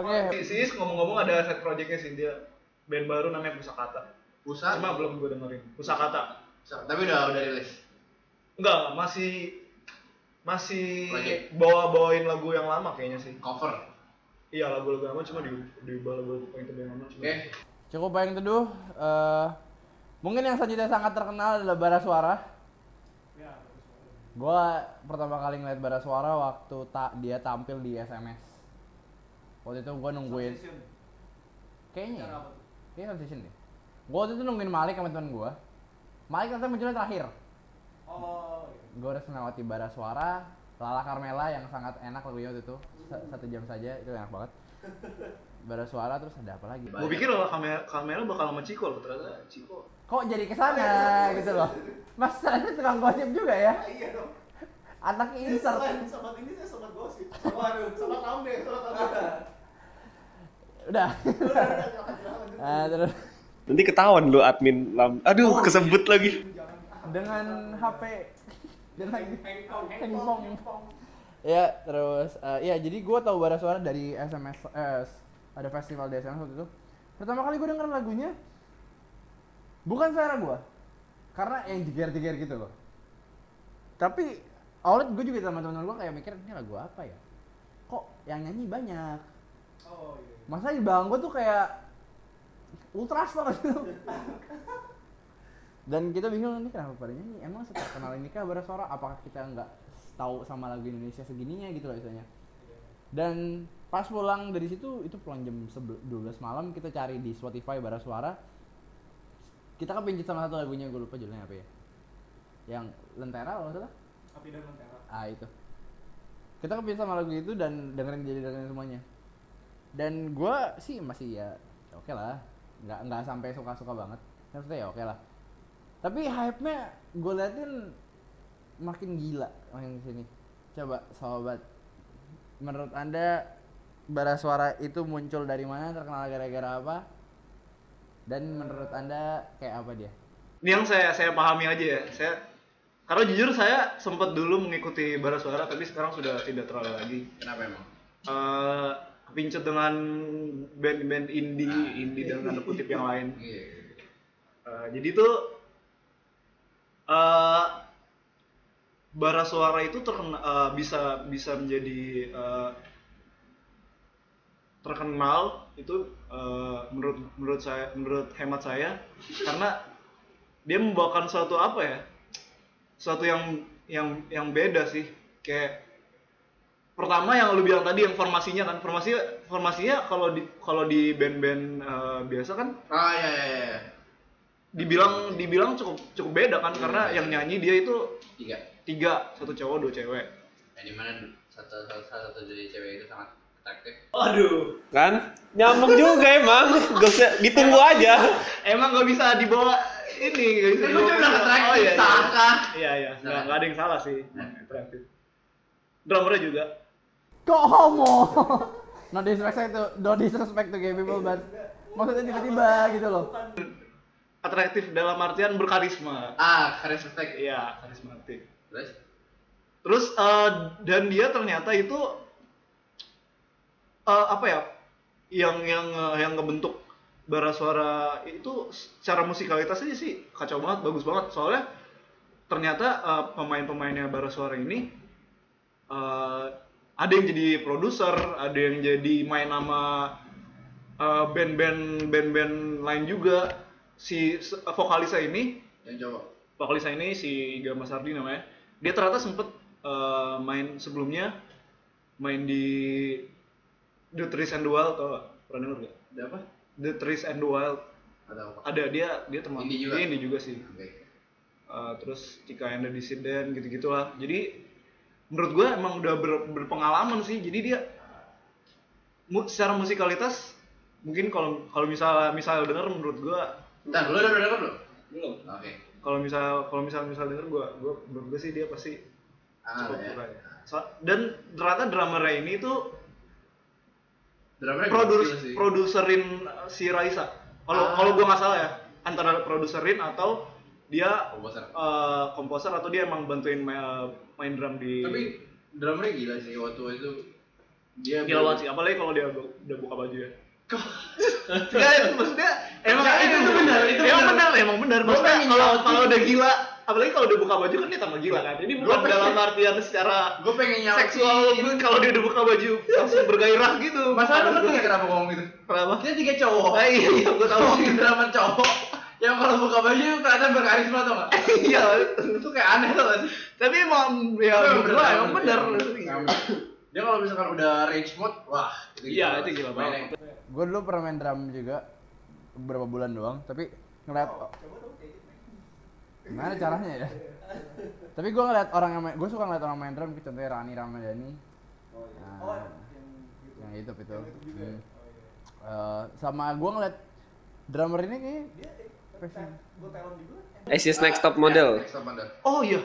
Oke. si Is ngomong-ngomong ada set projectnya sih dia band baru namanya Pusakata Pusat. cuma belum gua dengerin Pusakata Tapi udah udah rilis. enggak masih masih Project. bawa-bawain lagu yang lama kayaknya sih Cover. iya lagu-lagu lama cuma di diubah lagu yang lama cuma Oke. Cukup payung teduh. eh mungkin yang selanjutnya sangat terkenal adalah Bara Suara. Ya, Gua pertama kali ngeliat Bara Suara waktu ta dia tampil di SMS. Waktu itu gua nungguin kayaknya. Ya. Kayaknya transition deh. Gua waktu itu nungguin Malik sama teman gua. Malik ternyata munculnya terakhir. Oh, iya. Gue harus melewati bara suara Lala Carmela yang sangat enak lagunya waktu itu Sa- satu jam saja itu enak banget bara suara terus ada apa lagi Gue pikir kamera, kamera bakal sama Ciko loh, ternyata Ciko. kok jadi ke sana gitu loh mas ternyata tukang gosip juga ya Ah, Iya dong. anak Ini insert selain sobat ini saya sobat gosip. Waduh, sobat ambe, sobat ambe. udah Udah, udah, silakan, silakan, lanjut. nah, terus Nanti ketahuan lu admin lam. Aduh, kesebut lagi. dengan HP dengan handphone ya terus eh, ya jadi gue tahu bara suara dari SMS eh, ada festival di SMS waktu itu. Pertama kali gue denger lagunya bukan selera gue karena yang jeger-jeger gitu loh. Tapi awalnya gue juga sama teman-teman gue kayak mikir ini lagu apa ya? Kok yang nyanyi banyak? Oh iya. masa di bang gue tuh kayak ultras banget. Gitu dan kita bingung ini kenapa pada nyanyi emang seterkenal ini kah suara apakah kita nggak tahu sama lagu Indonesia segininya gitu loh misalnya dan pas pulang dari situ itu pulang jam 11 12 malam kita cari di Spotify bara suara. Kita kepincit sama satu lagunya gue lupa judulnya apa ya. Yang lentera kalau salah. Api dan Lentera. ah itu. Kita kepincit sama lagu itu dan dengerin jadi dengerin semuanya. Dan gue sih masih ya oke lah nggak nggak sampai suka suka banget maksudnya ya oke lah tapi hype nya gue liatin makin gila makin sini coba sobat menurut anda bara suara itu muncul dari mana terkenal gara-gara apa dan menurut anda kayak apa dia Ini yang saya saya pahami aja ya. Saya karena jujur saya sempat dulu mengikuti bara suara tapi sekarang sudah tidak terlalu lagi. Kenapa emang? Eh kepincut dengan band-band indie, indie dan tanda kutip yang lain. Eh, jadi tuh eh bara suara itu terkena eh, bisa bisa menjadi eh, terkenal itu eh, menurut menurut saya menurut hemat saya. Karena dia membawakan suatu apa ya? Suatu yang yang yang beda sih. Kayak pertama yang lu bilang tadi yang formasinya kan formasi formasinya kalau di kalau di band-band eh, biasa kan Oh iya iya iya. dibilang dibilang cukup cukup beda kan karena yang nyanyi dia itu Tiga. tiga satu cowok dua cewek Yang di mana satu satu satu, satu dari cewek itu sangat atraktif. Aduh. Kan? Nyambung juga emang. Gak usah ditunggu aja. emang nggak bisa dibawa ini nggak bisa atraktif, oh, iya, iya. salah kah? iya iya nggak ada yang salah sih atraktif drummernya juga kok homo? No disrespect to no disrespect to gay people but maksudnya tiba-tiba gitu loh. Atraktif dalam artian berkarisma. Ah, respect. iya karismatik. Terus? terus eh, dan dia ternyata itu eh, apa ya yang yang eh, yang ngebentuk bara suara itu secara musikalitasnya sih kacau banget bagus banget. Soalnya ternyata eh, pemain-pemainnya bara suara ini eh, ada yang jadi produser ada yang jadi main nama eh, band-band band-band lain juga si se- vokalisnya ini Yang cowok. vokalisnya ini si Gama Sardi namanya dia ternyata sempet eh, main sebelumnya main di The Trees and the Wild tau gak? pernah denger gak? Ada apa? The Trees and the Wild Ada apa? ada dia dia teman Indie juga? indie juga sih Oke. Eh, terus Cika and the Dissident gitu gitulah jadi menurut gue emang udah ber- berpengalaman sih jadi dia mu- secara musikalitas mungkin kalau kalau misal misal denger menurut gue Bentar, lu udah denger belum? belum Oke. kalau misal kalau misal misal denger gue gue menurut gue sih dia pasti Ah, cukup ya. So- dan ternyata drummernya ini tuh Drummernya produs produserin si Raisa kalau Ah. kalau gue nggak salah ya antara produserin atau dia Komposer. uh, komposer atau dia emang bantuin ma- main drum di Tapi drummernya gila sih waktu itu. Dia gila banget sih apalagi kalau dia udah buka baju ya Enggak, maksudnya emang Enggak, itu itu benar, itu emang benar. benar, emang benar. Maksudnya kalau kalau udah gila, apalagi kalau udah buka baju kan dia tambah gila kan. Jadi Gua bukan pengen- dalam artian secara Gue pengen nyautin. seksual kalau dia udah buka baju langsung bergairah gitu. Masalah lu ngerti kenapa ngomong gitu? Kenapa? Dia tiga cowok. Ah, iya, iya, gua tahu. Drama cowok. Yang kalau buka baju kelihatan berkarisma tau gak? Iya. Itu kayak aneh tau gak sih? Tapi emang ya gua emang benar. Dia kalau misalkan udah range mode, wah Iya, itu gila Mainnya. banget. gue dulu pernah main drum juga beberapa bulan doang tapi ngeliat gitu. gimana caranya ya tapi gue ngeliat orang yang main gue suka ngeliat orang main drum kayak contohnya Rani Ramadhani Oh iya. Nah. Oh, yang gitu. itu itu ya? Hmm. Oh iya. Eh, sama gue ngeliat drummer ini kayak Asis Next Top Model. Next Top Model. Oh iya.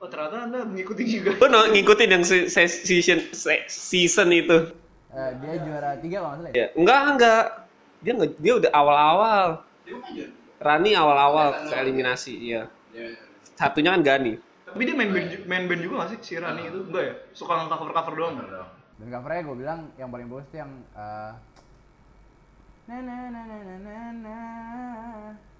Oh ternyata anda mengikuti juga. Gue no, ngikutin yang se- se- season se- season itu. eh, dia juara tiga kalau nggak salah ya Ya, enggak enggak. Dia nge, dia udah awal-awal. Rani awal-awal ke eliminasi, iya. Satunya kan Gani. Tapi dia main band, main band juga gak sih si Rani itu? Enggak ya? Suka cover cover doang. Dan covernya gue bilang yang paling bagus tuh yang eh, na na na na na na na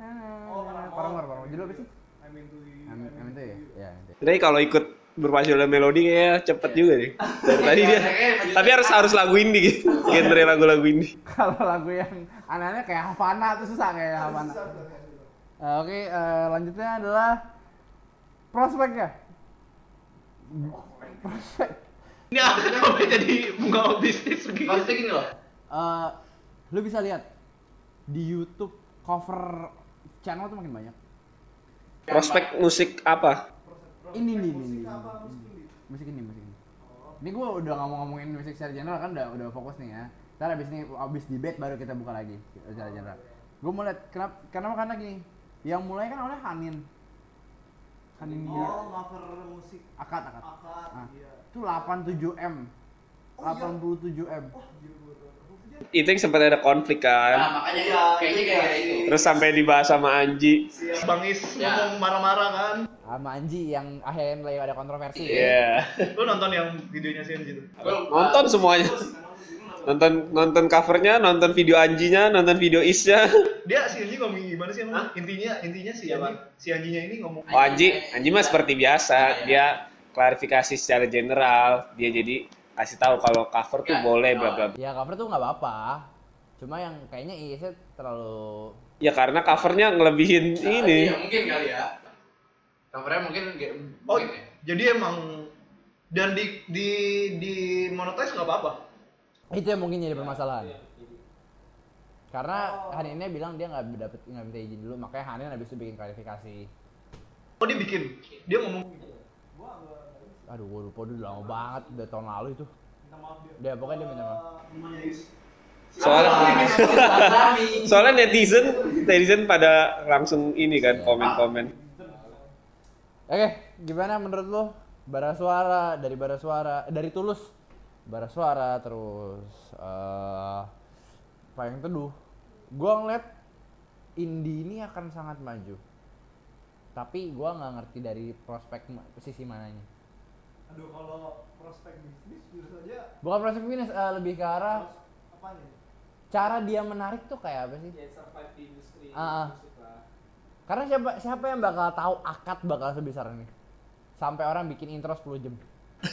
na na Oh, Paramore. Paramore. Judul apa sih? I'm into you. Amin, amin tuh ya? Ya. Tapi kalau ikut berpacu dalam melodi kayaknya cepet juga nih. Dari tadi dia. Tapi harus harus lagu indie, genre lagu-lagu indie. Kalau lagu yang aneh-aneh kayak Havana tuh susah kayak Havana. Susah, susah, susah. Eh, Oke, eh, lanjutnya adalah prospeknya. Prospek. Ini kenapa jadi bunga bisnis begini? Maksudnya gini loh. Eh, lu bisa lihat di YouTube cover channel tuh makin banyak. Prospek musik apa? Ini nih, ini, Musik ini. apa? Musik ini, musik ini. Ini gue udah nggak mau ngomongin musik secara general kan udah udah fokus nih ya. Ntar abis ini abis debate baru kita buka lagi secara general. Gue mau lihat kenapa kenapa karena gini. Yang mulai kan oleh Hanin. Hanin dia. Oh, cover musik Akad akad. akad. Ah. Iya. Itu 87 m. Oh, iya. 87 m. Wah, Itu yang sempat ada konflik Nah, kan. makanya Iya, kayaknya iya, kayak iya. itu. Terus sampai dibahas sama Anji. Bang Is Ya. ngomong marah-marah kan. Sama Anji yang akhirnya lagi ada kontroversi. Iya. Lu nonton yang videonya si Anji tuh? Nonton semuanya. Nonton nonton covernya, nonton video Anjinya, nonton video Isnya. Dia si Anji ngomong gimana sih emang? Intinya intinya si Anji, si Anjinya ini ngomong Oh Anji, Anji mah seperti biasa. Dia klarifikasi secara general. Dia jadi kasih tahu kalau cover tuh boleh bla bla. Ya cover tuh nggak apa-apa. Cuma yang kayaknya ISnya terlalu Ya karena covernya ngelebihin Nah, ini. Iya, mungkin kali ya. Covernya mungkin Oh, mungkin ya. jadi emang dan di di di monetize nggak apa-apa. itu yang mungkin jadi permasalahan. Karena Haninnya bilang dia nggak dapet nggak minta izin dulu, makanya Hanin habis itu bikin klarifikasi. Oh dia bikin, dia ngomong gua nggak nggak bisa. Aduh, gue lupa dulu lama banget, udah tahun lalu itu. Minta maaf dia. Dia pokoknya dia minta maaf. Namanya Is. Soalnya soalnya netizen netizen pada langsung ini kan komen-komen. Oke, gimana menurut lo? Bara suara dari bara suara dari tulus, bara suara terus eh payung teduh. Gua ngeliat indie ini akan sangat maju. Tapi gua nggak ngerti dari prospek sisi mananya. Aduh, kalau prospek bisnis bisa saja Bukan prospek bisnis, eh, lebih ke arah apa nih? cara dia menarik tuh kayak apa sih? Ya survive di industri lah. Karena siapa siapa yang bakal tahu akad bakal sebesar ini? Sampai orang bikin intro 10 jam.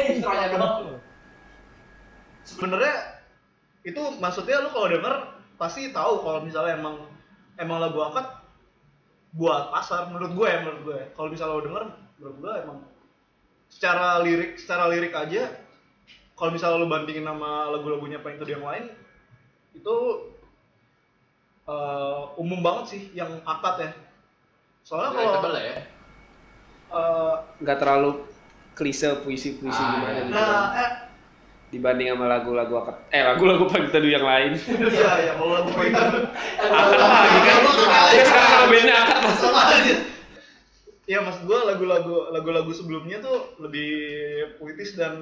Intronya doang. sebenarnya itu maksudnya lu kalau denger pasti tahu kalau misalnya emang emang lagu akad buat pasar menurut gue ya menurut gue kalau misalnya lo denger menurut gue emang secara lirik secara lirik aja kalau misalnya lo bandingin sama lagu-lagunya apa itu yang lain itu eh, umum banget sih yang akad ya soalnya kalau Tebel ya. eh, Nggak terlalu klise puisi-puisi Ah, gimana iya. gitu. nah eh, Dibanding sama lagu-lagu akad eh lagu-lagu pagi teduh yang lain. iya ya kalau lagu itu Akad lagi kan. Sekarang nama bandnya akad. sama aja ya maksud gue lagu-lagu lagu-lagu sebelumnya tuh lebih puitis dan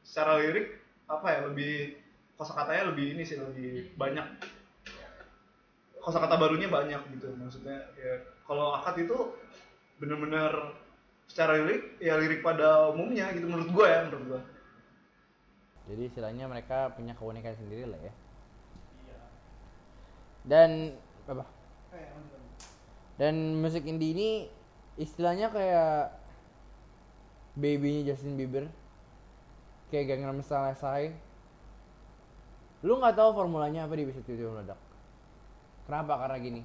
secara lirik apa ya lebih kosakatanya lebih ini sih lebih banyak kosakata barunya banyak gitu maksudnya ya kalau akad itu bener-bener secara lirik ya lirik pada umumnya gitu menurut gue ya menurut gue Jadi istilahnya mereka punya keunikan sendiri lah ya. Dan apa? Eh. Dan musik indie ini istilahnya kayak babynya Justin Bieber. Kayak Gangnam Style SI. Lu nggak tahu formulanya apa dia bisa tiba-tiba meledak. Kenapa? Karena gini.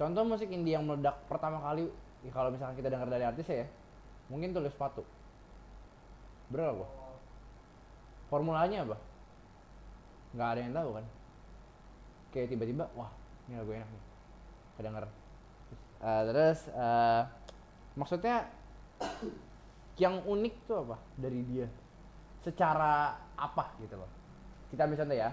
Contoh musik indie yang meledak pertama kali ya kalau misalkan kita dengar dari artis ya, mungkin tulis sepatu. Gak gua? Formulanya apa? Nggak ada yang tahu kan? Kayak tiba-tiba, wah ini lagu enak nih. Kedenger. Eh, terus eh, maksudnya yang unik tuh apa dari dia? Secara apa gitu loh? Kita ambil contoh ya.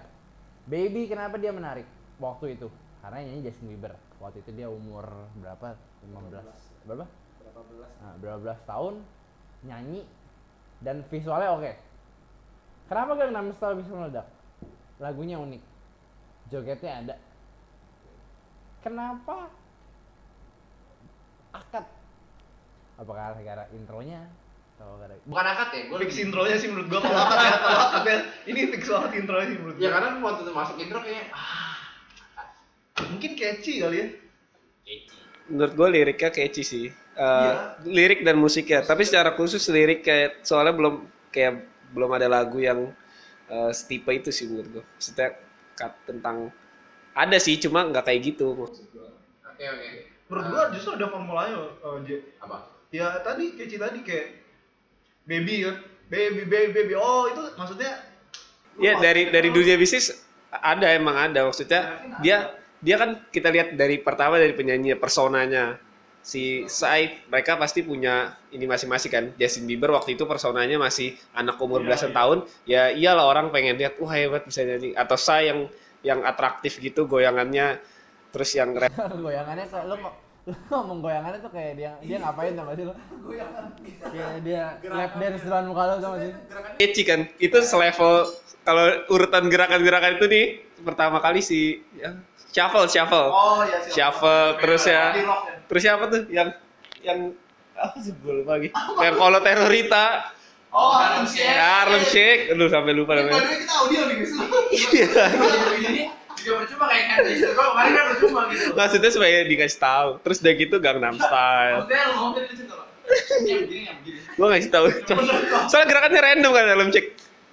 Baby kenapa dia menarik waktu itu? Karena nyanyi Justin Bieber. Waktu itu dia umur berapa? 15. Berapa? Berapa belas? Nah, berapa belas tahun nyanyi dan visualnya oke. Kenapa Gangnam Style bisa meledak? Lagunya unik. jogetnya ada kenapa akad. Apakah gara intronya? Atau gara Bukan akad ya, gue fix intronya sih menurut gua. Kalau akad ya kalau akad ya. Ini fix banget intronya sih menurut Ya gua. karena waktu itu masuk intro kayak ah, mungkin catchy kali ya. Menurut gue liriknya catchy sih. Eh, Iya. lirik dan musiknya. Tapi secara khusus lirik kayak soalnya belum kayak belum ada lagu yang eh, setipe itu sih menurut gue maksudnya kat- tentang ada sih cuma nggak kayak gitu. Maksud gua. oke oke. Menurut gua justru ada formulanya uh, J. apa? ya tadi catchy tadi kayak baby kan? Baby baby baby. Oh itu maksudnya Ya dari dari dunia bisnis ada emang ada. Maksudnya dia dia kan kita lihat dari pertama dari penyanyi personanya. Si Sai mereka pasti punya ini masing-masing kan. Justin Bieber waktu itu personanya masih anak umur Iya, belasan iya. tahun. Ya iyalah orang pengen lihat wah hebat bisa nyanyi. Atau Sai yang yang atraktif gitu goyangannya terus yang rap. Goyangannya kayak lu, ngomong goyangannya tuh kayak dia dia ngapain gak sih lu? Goyangan. kayak dia lap dance depan muka lu gak sih? Keci kan? Itu selevel kalau urutan gerakan-gerakan itu nih pertama kali si ya, shuffle shuffle. Oh iya shuffle. Terus ya. Di ya. terus siapa tuh? Yang yang apa sih gue lupa lagi? Yang kalau terorita Oh, Harlem Shake. Harlem Shake. Aduh sampai lupa namanya. way, kita audio nih guys. Iya. Juga percuma kayak kan gue kemarin kan percuma gitu. maksudnya supaya dikasih tahu terus udah gitu Gangnam Style Maksudnya lu ngomong di situ loh. Yang begini yang begini. gue ngasih tahu soalnya gerakannya random kan Harlem Shake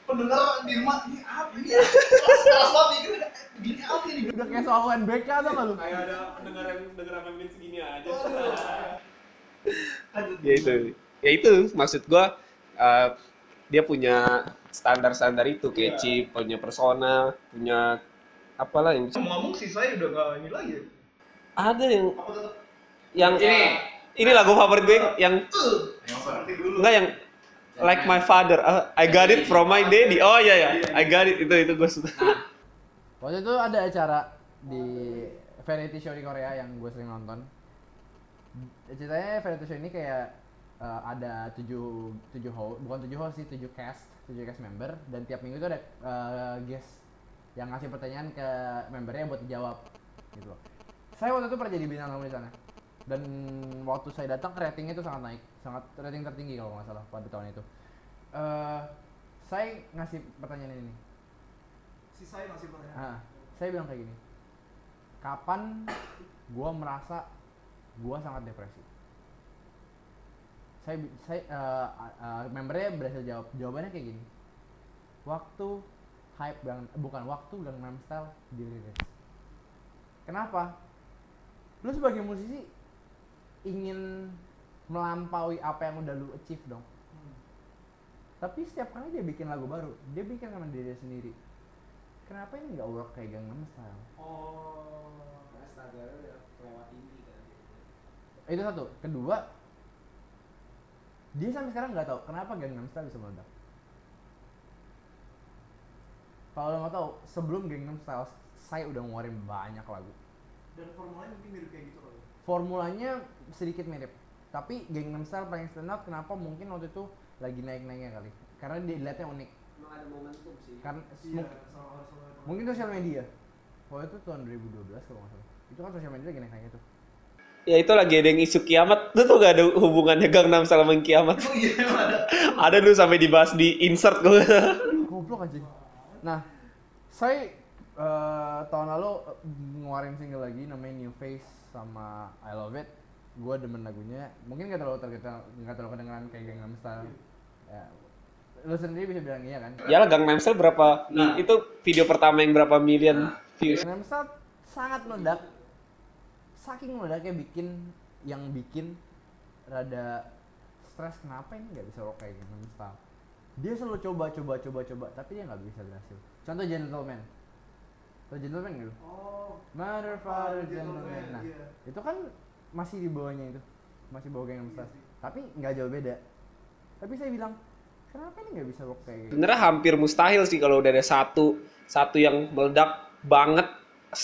Pendengar di rumah ini apa ini? Keras banget mikir. Gini apa ini? udah kayak soal UNBK tau gak lu kayak ada pendengar yang pendengar apa segini aja ya itu ya itu maksud gua eh, dia punya standar-standar itu kayak chip punya persona punya apalah yang ngomong sih saya udah gak ini lagi ya. ada yang yang Ini. ini lagu favorit gue yang enggak yang like my father. Ah, I got it from my daddy. Oh iya ya I got it. Itu itu gue suka. Waktu itu ada acara di variety show di Korea yang gue sering nonton. Ceritanya variety show ini kayak eh, ada tujuh tujuh host bukan tujuh host sih tujuh cast tujuh cast member. Dan tiap minggu itu ada eh, guest yang ngasih pertanyaan ke membernya buat dijawab gitu loh saya waktu itu pernah jadi bintang tamu di sana dan waktu saya datang ratingnya itu sangat naik sangat rating tertinggi kalau nggak salah pada tahun itu Eh, saya ngasih pertanyaan ini Si saya masih pertanyaan. Ah, saya bilang kayak gini. Kapan gua merasa gua sangat depresi? Saya saya eh, eh, membernya berhasil jawab. Jawabannya kayak gini. Waktu hype Gang bukan waktu Gangnam Style dirilis. Kenapa? Lu sebagai musisi ingin melampaui apa yang udah lu achieve dong. Hmm. Tapi setiap kali dia bikin lagu baru, dia bikin sama diri sendiri. Kenapa ini nggak work kayak Gangnam Style? Oh. Karena standarnya udah lewat tinggi kan. Itu satu. Kedua, dia sampai sekarang nggak tahu kenapa Gangnam Style bisa meledak. Kalau lo mau tahu, sebelum Gangnam Style, saya udah ngeluarin banyak lagu. Dan formulanya mungkin mirip kayak gitu kali. Formulanya sedikit mirip, tapi Gangnam Style paling stand out. Kenapa? Mungkin waktu itu lagi naik-naiknya kali. Karena dia dilihatnya unik. Emang ada momentum sih. Karena Iya, sama sama. mungkin sosial media. Waktu itu tahun 2012 kalau nggak salah. Itu kan sosial media lagi naik-naiknya tuh. Ya itu lagi ada yang isu kiamat. Itu tuh gak ada hubungannya Gangnam Style sama kiamat. Oh iya ada. ada dulu sampai dibahas di insert gue. Goblok anjing. Nah, saya eh, tahun lalu eh, ngeluarin single lagi namanya New Face sama I Love It. Gue demen lagunya. Mungkin gak terlalu terkenal, gak terlalu kedengeran kayak Gangnam Style. Ya, lu sendiri bisa bilang iya kan? Yalah Gangnam Style berapa? itu video pertama yang berapa million views? Gangnam Style sangat meledak. Saking meledaknya bikin yang bikin rada stres kenapa ini nggak bisa rock kayak Gangnam Style. Dia selalu coba coba coba coba tapi dia nggak bisa berhasil. Contoh Gentleman. Tau Gentleman lu? Oh. Mother, father, Oh, Gentleman, gentleman. Nah, iya. itu kan masih di bawahnya itu. Masih bawah Gangnam Style. Tapi nggak jauh beda. Tapi saya bilang, kenapa ini nggak bisa rock kayak gitu? Sebenarnya hampir mustahil sih kalau udah ada satu satu yang meledak banget.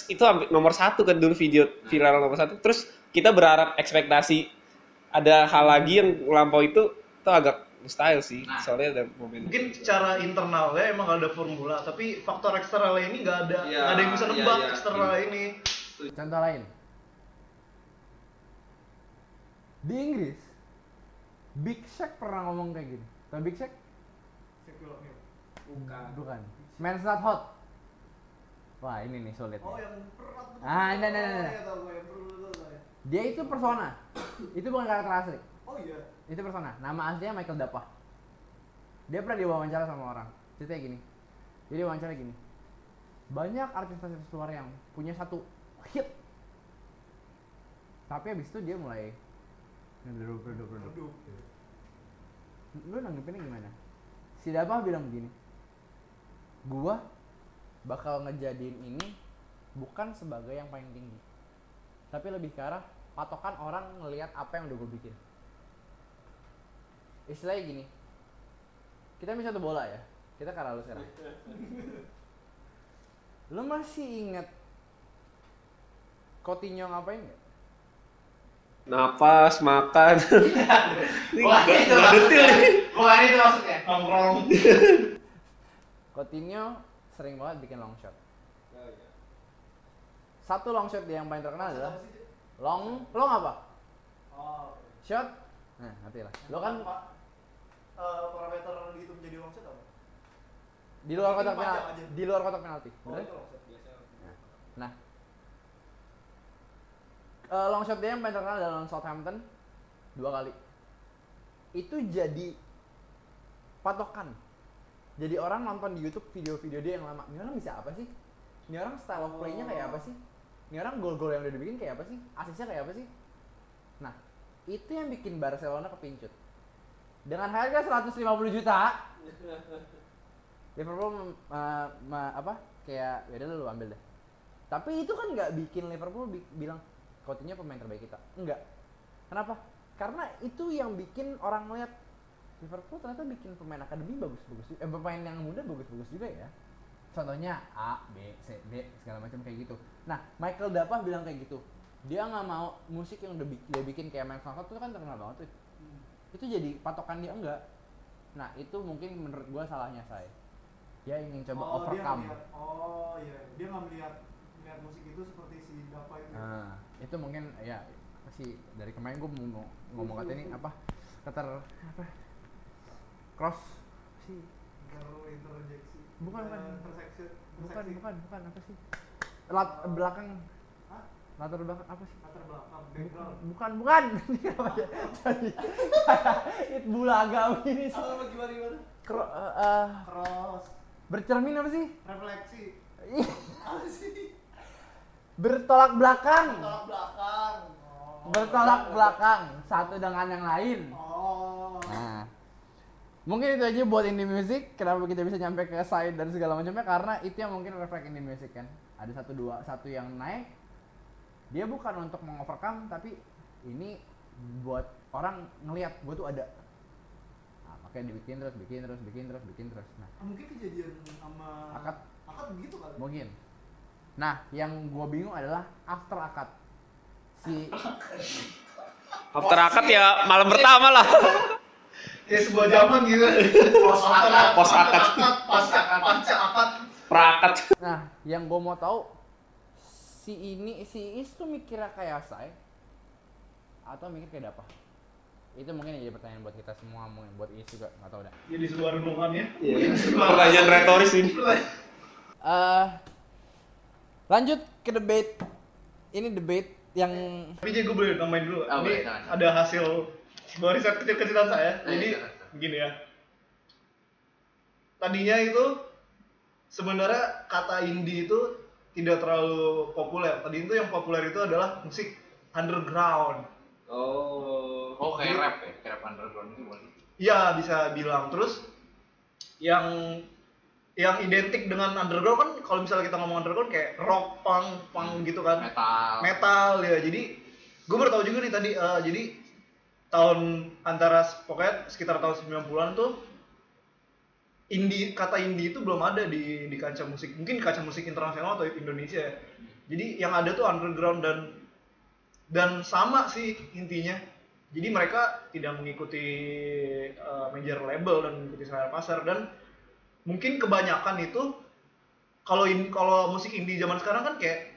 Itu hampir nomor satu kan dulu video viral nomor satu. Terus kita berharap ekspektasi ada hal lagi yang lampau itu itu agak style sih Nah. soalnya ada momen mungkin secara internalnya emang ada formula tapi faktor eksternalnya ini nggak ada nggak ada yang bisa iya, nebak iya. eksternal ini Contoh lain. Di Inggris, Big Shaq pernah ngomong kayak gini. Tau Big Shaq? O'Neal. bukan Bukan. Man's not hot. Wah ini nih sulit. Oh yang berat. Ah, betul, tahu ya. Dia itu persona. itu bukan karakter asli. Oh iya. Itu persona. Nama aslinya Michael Dapah. Dia pernah diwawancara sama orang. Ceritanya gini. Jadi wawancara gini. Banyak artis-artis luar yang punya satu hit. Tapi habis itu dia mulai redup, redup. Aduh. Lu nanggepinnya gimana? Si Dapah bilang begini. Gua bakal ngejadiin ini bukan sebagai yang paling tinggi. Tapi lebih ke arah patokan orang ngelihat apa yang udah gue bikin. Istilahnya gini. Kita bisa satu bola ya. Kita ke arah lu sekarang. Lu masih inget Coutinho ngapain nggak? napas makan ini Wah, itu detail nih Bukan itu maksudnya. nongkrong Coutinho sering banget bikin long shot. Satu long shot dia yang paling terkenal adalah long long apa? Oh. Shot. Nah, ngerti lah. Lo kan Eh, parameter di itu menjadi long shot apa? di luar kotak penalti. Di luar kotak penalti. Oh, Bener? itu long shot biasa. Nah. Eh, long shot dia yang paling terkenal adalah Southampton dua kali. Itu jadi patokan. Jadi orang nonton di YouTube video-video dia yang lama. Ini orang bisa apa sih? Ini orang style of play-nya kayak apa sih? Ini orang gol-gol yang udah dibikin kayak apa sih? Asisnya kayak apa sih? Nah, itu yang bikin Barcelona kepincut. Dengan harga 150 juta, Liverpool mem- ma- apa kayak ya lu ambil deh. Tapi itu kan nggak bikin Liverpool bi- bilang Coutinho pemain terbaik kita. Enggak. Kenapa? Karena itu yang bikin orang lihat Liverpool ternyata bikin pemain akademi bagus-bagus. Eh, pemain yang muda bagus-bagus juga ya. Contohnya A, B, C, D segala macam kayak gitu. Nah, Michael Dapah bilang kayak gitu. Dia nggak mau musik yang udah dia bikin kayak Mike Franco itu kan terkenal banget tuh. Itu jadi patokan dia enggak. Nah, itu mungkin menurut gua salahnya saya. Dia ingin coba Oh, dia overcome. ngeliat- oh iya, dia nggak melihat melihat musik itu seperti si Dapa itu. Nah, itu mungkin ya sih dari kemarin gue mau ngomong kata ini apa keter apa cross sih Inter interjeksi. Bukan, Eh, bukan. bukan bukan bukan apa sih lat belakang? Latar belakang apa sih Latar belakang, bukan background. bukan bukan Ini apa ya? jadi kayak it bulaga ini sih Apa gimana gimana? Kro, eh, eh, Cross, bercermin apa sih refleksi. Apa sih? bertolak belakang Tolak belakang. Oh. bertolak belakang satu dengan yang lain Oh. Nah, mungkin itu aja buat indie music. Kenapa kita bisa nyampe ke side dan segala macamnya? Karena itu yang mungkin reflect indie music kan. Ada satu dua satu yang naik. Dia bukan untuk mengovercome, tapi ini buat orang ngelihat gue tuh ada. Nah, makanya dibikin terus, bikin terus, bikin terus, bikin terus. Nah, Ah, mungkin kejadian sama Akad. Akad begitu kali. mungkin. Nah, yang gue bingung adalah after akad. Si after akad ya malam pertama lah kayak sebuah zaman gitu Pos akad. Pos akad. Pos akad. pasca akad prakat Nah, yang gue mau tahu si ini si Is tuh mikirnya kayak saya. Atau mikir kayak apa? Itu mungkin jadi pertanyaan buat kita semua, mungkin buat Is juga nggak tahu dah. jadi sebuah renungan ya. Pertanyaan retoris ini. Eh, lanjut ke debate. Ini debate yang tapi jadi gue boleh tambahin dulu. Boleh, ini jangan. ada hasil sebuah riset kecil-kecilan saya. Eh, jadi begini ya. Tadinya itu sebenarnya kata indie itu tidak terlalu populer. Tadi itu yang populer itu adalah musik underground. Oh. Oh kayak rap ya, kayak rap underground itu bukan? Iya bisa bilang. Terus yang yang identik dengan underground kan kalau misalnya kita ngomong underground kayak rock punk punk gitu kan. Metal. metal ya. Jadi gue baru tahu juga nih tadi eh, jadi tahun antara pokoknya sekitar tahun 90-an tuh indie kata indie itu belum ada di di kancah musik mungkin di kancah musik internasional atau Indonesia ya jadi yang ada tuh underground dan dan sama sih intinya jadi mereka tidak mengikuti uh, major label dan mengikuti selera pasar dan mungkin kebanyakan itu kalau in, kalau musik indie zaman sekarang kan kayak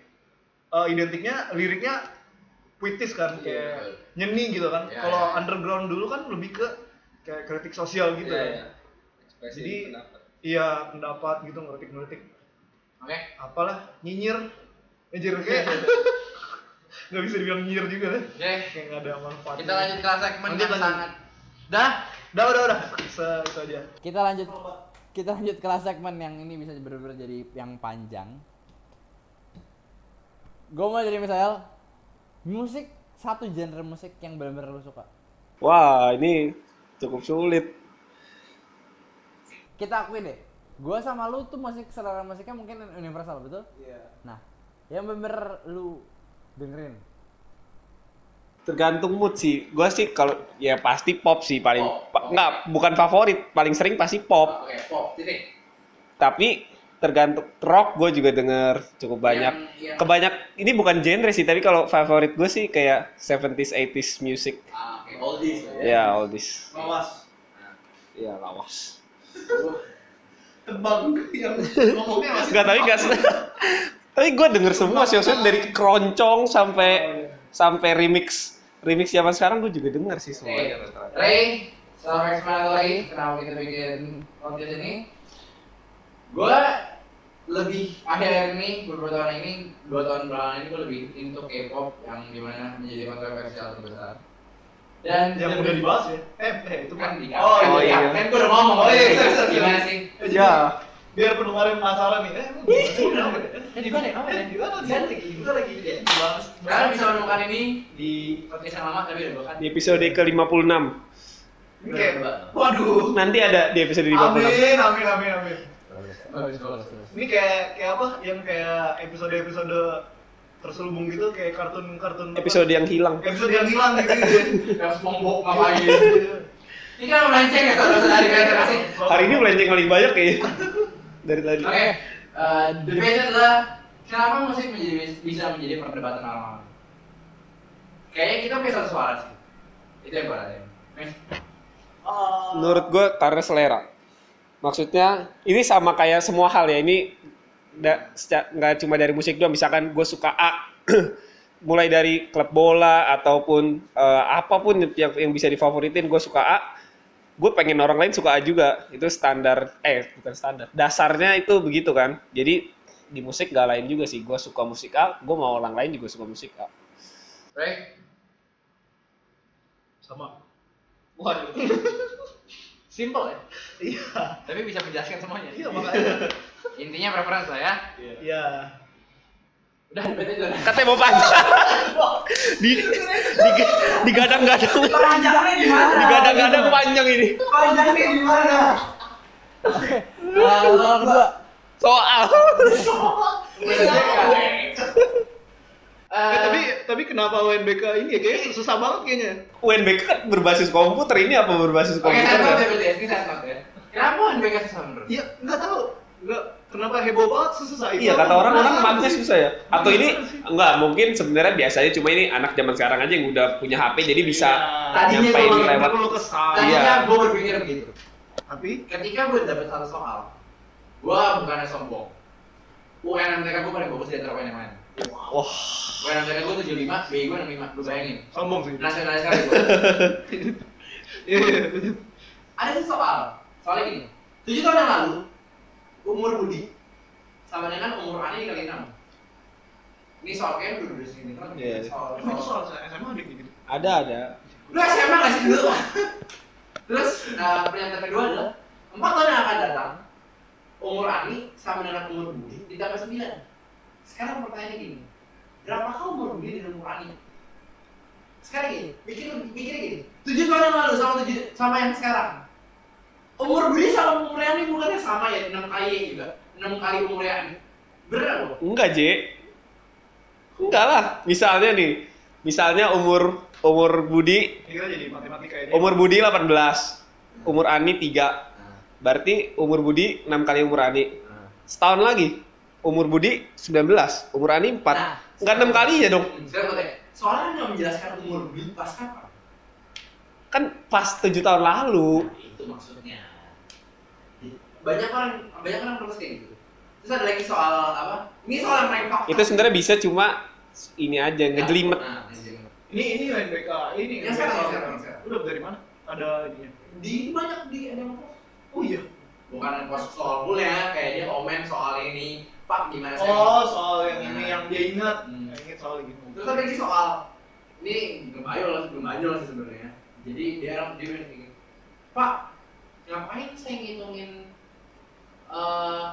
uh, identiknya liriknya puitis kan kayak nyeni gitu kan Iya, kalau iya. underground dulu kan lebih ke kayak kritik sosial gitu Iya, kan. iya. Ekspresi Jadi pendapat. iya pendapat gitu ngeritik-ngeritik Oke. apalah nyinyir nyinyir kayak nggak bisa dibilang nyinyir juga deh Oke. kayak nggak ada manfaat Kita lanjut ke segmen yang lanjut. sangat. Dah. udah udah udah Se itu aja Kita lanjut kita lanjut kelas segmen yang ini bisa bener-bener jadi yang panjang. Gue mau jadi misal musik satu genre musik yang bener-bener lu suka. Wah, ini cukup sulit. Kita akui deh, gue sama lu tuh musik selera musiknya mungkin universal betul? Iya. Nah, yang bener-bener lu dengerin. Tergantung mood sih. Gua sih kalau ya pasti pop sih paling Pop, pa- pop. nggak bukan favorit, paling sering pasti pop. Oke, pop. Titik. Tapi tergantung rock gue juga denger cukup banyak. Yang- yang- Kebanyak ini bukan genre sih, tapi kalau favorit gue sih kayak 70s 80s music. Ah, oke, oldies ya. All this. Mawas. Ya, lawas. Tebang yang ngomongnya masih. Enggak, tapi enggak Tapi gue denger semua sih, maksudnya dari keroncong sampai sampai remix remix zaman sekarang gue juga denger sih Oke. semuanya. Ray, selama lagi, kenapa kita bikin podcast ini? Gue lebih akhir ini beberapa tahun ini dua tahun belakangan ini gue lebih into K-pop yang di mana menjadi kontroversial terbesar. Dan yang udah dibahas ya eh eh itu kan di oh, oh, iya, iya. kan gue udah ngomong. Oh, iya, sorry, sorry. Gimana sih? Eh, jadi, Ya. biar pendengar yang penasaran nih eh ya? Eh, di mana? Apa ya? Gimana sih? kita lagi ya, dibahas Kalian bisa menemukan ini di podcast yang lama tapi udah dua kan. Di episode ke-56. Ini kayak Udah, waduh Nanti ada di episode 56. amin amin amin amin ini kayak kayak apa yang kayak episode episode terselubung gitu kayak kartun kartun apa? Episode yang hilang. episode yang hilang gitu ya Yang SpongeBob ngapain? Ini kan melenceng ya kalau dari kalian kasih. Hari ini melenceng paling banyak kayaknya. Dari tadi. Oke, eh, debate adalah kenapa musik menjadi bisa menjadi perdebatan orang-orang. Kayaknya kita satu suara sih. Itu yang gue rasain. Nih, Menurut gue karena selera. Maksudnya ini sama kayak semua hal ya. Ini da- nggak cuma dari musik doang. Misalkan gue suka A, mulai dari klub bola ataupun eh, apa pun yang yang bisa difavoritin, gue suka A. Gue pengen orang lain suka A juga. Itu standar, eh bukan standar. Dasarnya itu begitu kan. Jadi di musik gak lain juga sih. Gue suka musik A, gue mau orang lain juga suka musik A. Ray, sama waduh simple ya, iya tapi bisa menjelaskan semuanya. iya makanya Intinya preference lah ya. iya Udah debate itu. Katanya mau panjang. di, di, digadang-gadang. Panjangnya di mana? Digadang-gadang panjang ini. Panjangnya di mana? Nah, soal kedua. Soal. Eh, tapi tapi kenapa UNBK ini ya kayaknya susah banget kayaknya UNBK kan berbasis komputer ini apa berbasis Oke, komputer? tahu ya? ya berarti ya. Kenapa UNBK susah menurut? iya nggak tahu nggak kenapa heboh banget susah itu Iya kata orang orang sih. susah ya. Atau ini enggak mungkin sebenarnya biasanya cuma ini anak zaman sekarang aja yang udah punya HP jadi bisa tadinya nyampein lewat. kesal Iya. Tadinya gue berpikir begitu. tapi Ketika gue dapet satu soal, gue bukannya sombong. UN MTK gue paling bagus di antara yang lain. Wah, UN MTK gue 75, BI gue 65, lu bayangin. sombong sih Nasionalis sekali gue. iya iya. Ada sih soal, soalnya gini. 7 tahun yang lalu, umur Budi sama dengan umur Ani dikali 6. Ini soal kayaknya udah udah sini kan. Iya. Soal, soal, soal SMA gitu ada ada. Lu SMA nggak sih dulu? Terus eh, pernyataan kedua adalah empat tahun yang akan datang umur Ani sama dengan umur Budi ditambah sembilan. Sekarang pertanyaannya gini, berapakah umur Budi dan umur Ani? Sekarang gini, pikir pikir gini, tujuh tahun yang lalu sama tujuh sama yang sekarang. Umur Budi sama umur Ani bukannya sama ya enam kali juga, enam kali umur Ani. Bener loh. Enggak, J. Enggak lah. Misalnya nih, misalnya umur umur Budi kira jadi matematika ini umur Budi 18, umur Ani 3. Berarti umur Budi 6 kali umur Ani. Setahun lagi umur Budi 19, umur Ani 4. Nah, Enggak 6 kali ya dong. Soalnya nggak menjelaskan umur Budi pas kapan? kan pas tujuh tahun lalu. itu maksudnya banyak orang banyak orang protes kayak gitu terus ada lagi soal apa ini soal yang main fakta Itu sebenarnya bisa cuma ini aja ngejelimet. Nah. Ini ini UNBK, ini Yang sekarang, yang sekarang, yang sekarang. Udah dari mana? Ada ininya. di banyak di ada Oh iya. bukan post soal kuliah kayak dia komen soal ini pak gimana saya Oh, soal yang ini Nah. yang dia ingat. Hmm. Yang ingat soal gitu. terus ada lagi soal ini belum ayo lah belum aja lah sih sebenarnya jadi dia dia bilang gini pak ngapain saya ngitungin eh,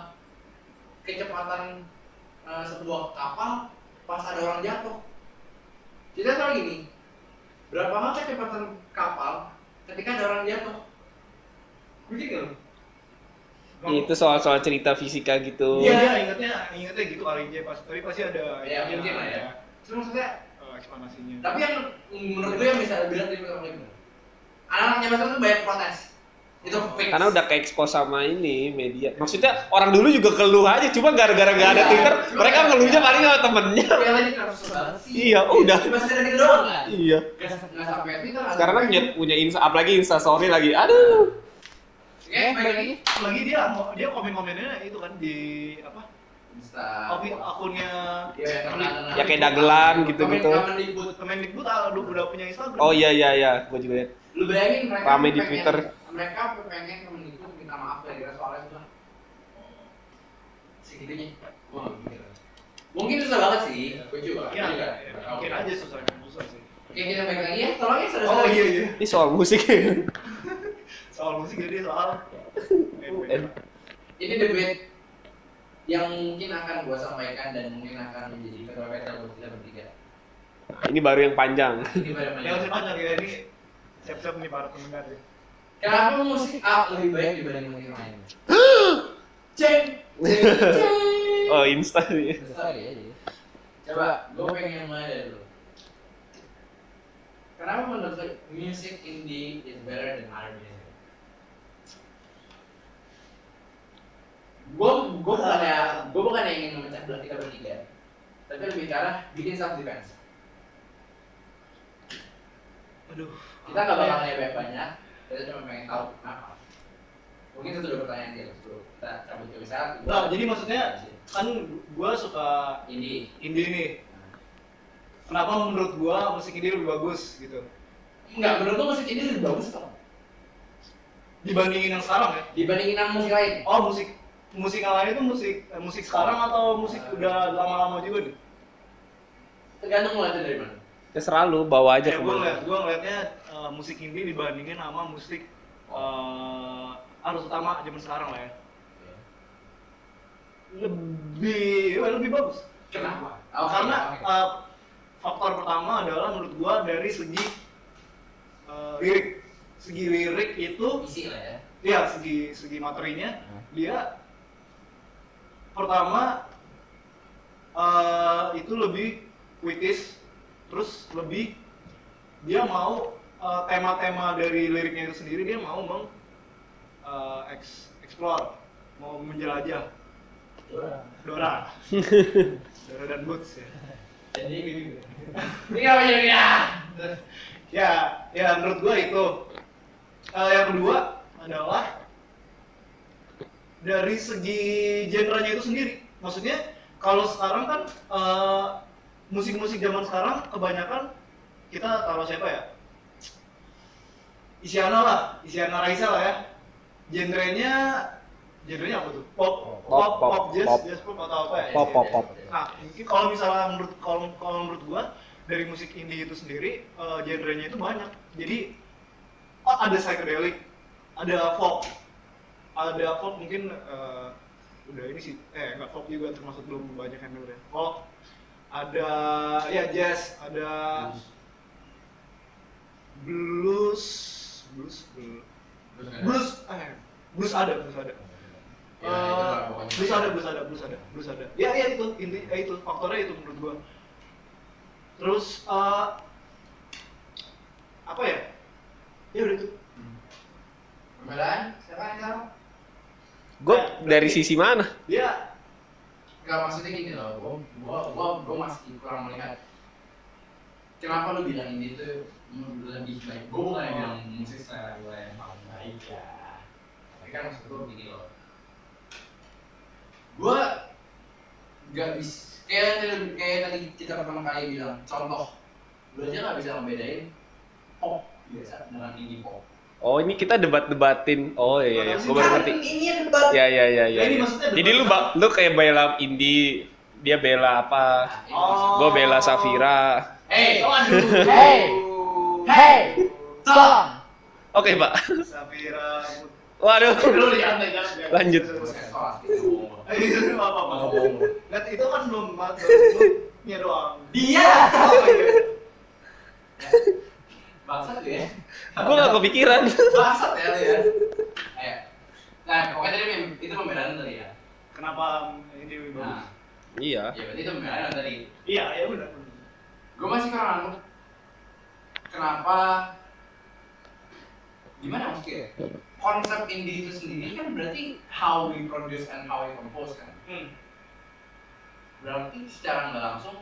kecepatan eh, sebuah kapal pas ada orang jatuh kita tahu gini berapa lama kecepatan kapal ketika ada orang jatuh Ngerti nggak lu? Itu soal-soal cerita fisika gitu. Iya, dia ingatnya ingatnya gitu kali aja pas tapi pasti ada Ya, mungkin lah ya. Terus maksudnya eh, eksplanasinya. Tapi yang menurut gue yang bisa bilang orang lain Anak-anaknya Basel tuh banyak protes. Itu fix. Karena udah ke expose sama ini media. Maksudnya orang dulu juga keluh aja, cuma gara-gara gak ada Iya. Twitter, mereka ngeluhnya paling sama temennya. Ya? Iya, udah. Iya. Nggak nggak sampai Twitter. ada Sekarang kan punya, punya insta, apalagi insta story lagi. Aduh. Oke, baik lagi. Lagi dia dia komen-komennya itu kan di apa? Insta. Kopi akunnya Iya, yang terkenal. Ya kayak dagelan gitu-gitu. Booth. Kemendikbud ah, udah punya Instagram. Oh iya iya iya, gue juga liat. Lu bayangin mereka Rame di pengen- Twitter. Mereka pengen Kemendikbud minta maaf gara-gara soalnya itu. Segitunya. Wah, gila. Mungkin susah banget sih, gue juga. Gue juga. iya, mungkin aja susah susah sih. Oke, kita balik lagi ya. Tolong ya, saudara. Oh iya iya. Ini soal musik. Soal musik jadi soal UN. Ini debate yang mungkin akan gue sampaikan dan mungkin akan menjadi ketua PTA buat kita bertiga. ini baru yang panjang. Ini pada yang masih panjang ya ini siap-siap nih para pendengar ya. Kenapa musik A lebih baik dibanding musik lain? Ceng, ceng, ceng. Oh insta nih. Besar ya. Coba, gue pengen mulai dari dulu. Kenapa menurut music indie is better than other music? Gue gue bukannya gue bukannya ingin memecah belah kita bertiga, tapi lebih ke arah bikin self defense. Aduh. Kita nggak bakal nanya banyak banyak, kita cuma pengen tahu kenapa. Mungkin satu dua pertanyaan dia sebelum kita cabut ke wisata. Nah, jadi maksudnya kan gua suka indie. indie nih. Kenapa menurut gua musik indie lebih bagus gitu? Enggak, menurut gue musik indie lebih bagus kok. Dibandingin yang sekarang ya? Dibandingin sama musik lain. Oh musik musik yang lain itu musik eh, musik sekarang atau musik udah lama-lama juga nih? Tergantung mulai dari mana. Ya selalu bawa aja Ya, gue ngeliat, gue ngeliatnya eh, musik indie dibandingin sama musik eh arus utama zaman sekarang lah ya. Lebih, ya, lebih bagus. Kenapa? Karena eh, faktor pertama adalah menurut gua dari segi eh, lirik, segi lirik itu, isi lah ya. ya segi segi materinya dia pertama eh, itu lebih puitis, terus lebih dia mau eh, tema-tema dari liriknya itu sendiri dia mau meng eh, eks- explore, mau menjelajah. Dora. Dora dan Boots ya. Jadi ini apa ya? ya ya menurut gua itu Eh, yang kedua adalah dari segi genrenya itu sendiri maksudnya kalau sekarang kan eh, musik-musik zaman sekarang kebanyakan kita taruh siapa ya Isyana lah Isyana Raisa lah ya genrenya genrenya apa tuh pop pop Pop, pop, pop, jazz pop. jazz pop atau apa ya Pop, pop, pop. Nah, mungkin kalau misalnya menurut kalau kalau menurut gua dari musik indie itu sendiri eh, genrenya itu banyak. Jadi oh, ada psychedelic, ada folk, ada folk mungkin eh, udah ini sih, eh nggak folk juga termasuk belum banyak yang denger ya. Folk, ada ya jazz, ada blues, blues, blues, blues, eh, blues ada, blues ada. Ya, Eh, itu lah pokoknya. blues ada, blues ada, blues ada, blues ada. Ya, ya itu inti, ya itu faktornya itu menurut gua. Terus eh, apa ya? Ya udah itu. Perbedaan? Siapa yang tahu? Gue dari sisi mana? Dia Enggak maksudnya gini loh, gua gua gua, gua masih kurang melihat kenapa lu bilang ini tuh lebih baik gue bukan yang bilang musik selera gue yang paling baik ya tapi kan maksud gue begini loh gue gak bisa kayak tadi kayak tadi kita pertama kali bilang contoh lu aja gak bisa ngebedain pop biasa dengan indie pop Oh ini kita debat-debatin. Oh iya iya, gue baru ngerti. ini yang debat Ya ya ya ya. Ini maksudnya Jadi lu apa? ba- lu kayak bela indie, dia bela apa? Ini Oh. maksud Gue bela Safira. Hey, waduh, Hey. Hey, tolong. Oke pak. Safira Waduh. Lanjut. Eh, itu lihat kan belum belumnya doang Dia. iya Bangsat ya. Gue gak kepikiran. Bangsat ya ya. Ayo. Nah, pokoknya tadi mem- itu pembelaan tadi ya. kenapa ini bagus Nah, Iya. ya berarti itu pembelaan tadi. iya ya udah Gue masih kurang. Kenapa? Gimana maksudnya? Konsep indie itu sendiri kan berarti how we produce and how we compose kan. hmm. Berarti secara nggak langsung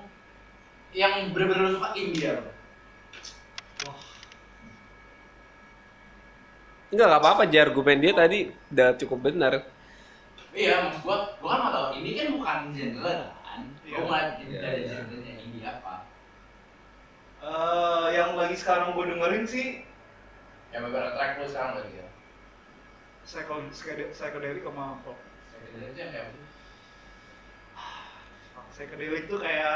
yang benar-benar suka indie apa? Enggak gak apa-apa, jar argumen dia tadi udah cukup benar. Iya, maksud gua, gua kan nggak tahu ini kan bukan genre kan. Iya. Gua ngeliat Iya, dari iya. genre-nya. Eh, yang lagi sekarang gue dengerin sih Ya beberapa track lu sekarang berarti ya. psycho- psychedelic psychedelic sama pop Itu yang kayak apa? psychedelic tuh kayak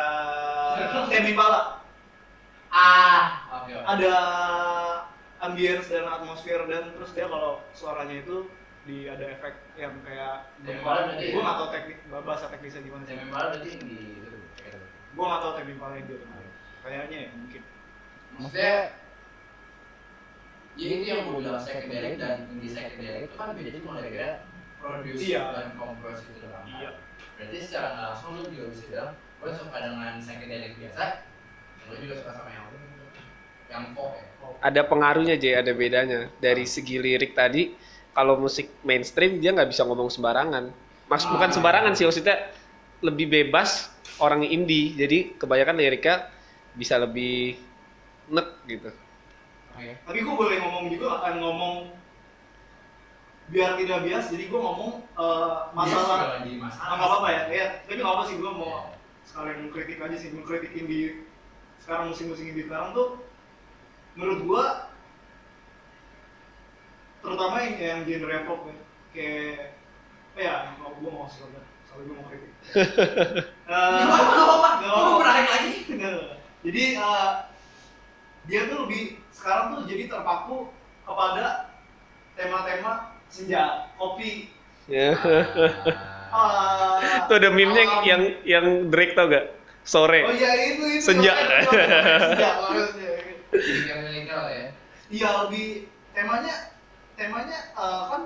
Temi Pala Ah, ada ambience dan atmosfer dan terus dia kalau suaranya itu di ada efek yang kayak berarti gue ya? nggak tahu teknik bahasa teknisnya gimana sih Yang memang berarti di itu. gitu. gue nggak tahu Temi Impala yang dia. Kayaknya ya mungkin Maksudnya Jadi itu yang gue bilang psychedelic dan indie psychedelic itu kan beda cuma gara-gara produce Iya. dan compose itu doang. Iya. Berarti secara nggak langsung lu juga bisa bilang, gue suka dengan psychedelic biasa, lu juga suka sama yang yang pop ya. Ada pengaruhnya J, ada bedanya. Dari segi lirik tadi, kalau musik mainstream dia nggak bisa ngomong sembarangan. Maksud bukan Ah. sembarangan sih, maksudnya lebih bebas orang indie. Jadi kebanyakan liriknya bisa lebih nek gitu. Oke. tapi gue boleh ngomong juga akan ngomong biar tidak bias jadi gue ngomong eh, masalah Dia juga Ah, nggak apa-apa ya, ya. Tapi nggak apa sih, gue mau Iya. sekalian kritik aja sih, mengkritik indie sekarang musim-musim indie sekarang tuh menurut gue terutama yang, yang genre pop ya, kayak eh ya, kalau gue mau sih soalnya gue mau kritik. Eh, Gak apa-apa, gak apa-apa. lagi. Jadi eh, dia tuh lebih sekarang tuh jadi terpaku kepada tema-tema senja, kopi, Ya. Ah. eh, Itu ada meme-nya alam. yang yang Drake tau gak? Sore. Oh iya itu itu. Senja. Senja. ya. Iya lebih temanya temanya eh, kan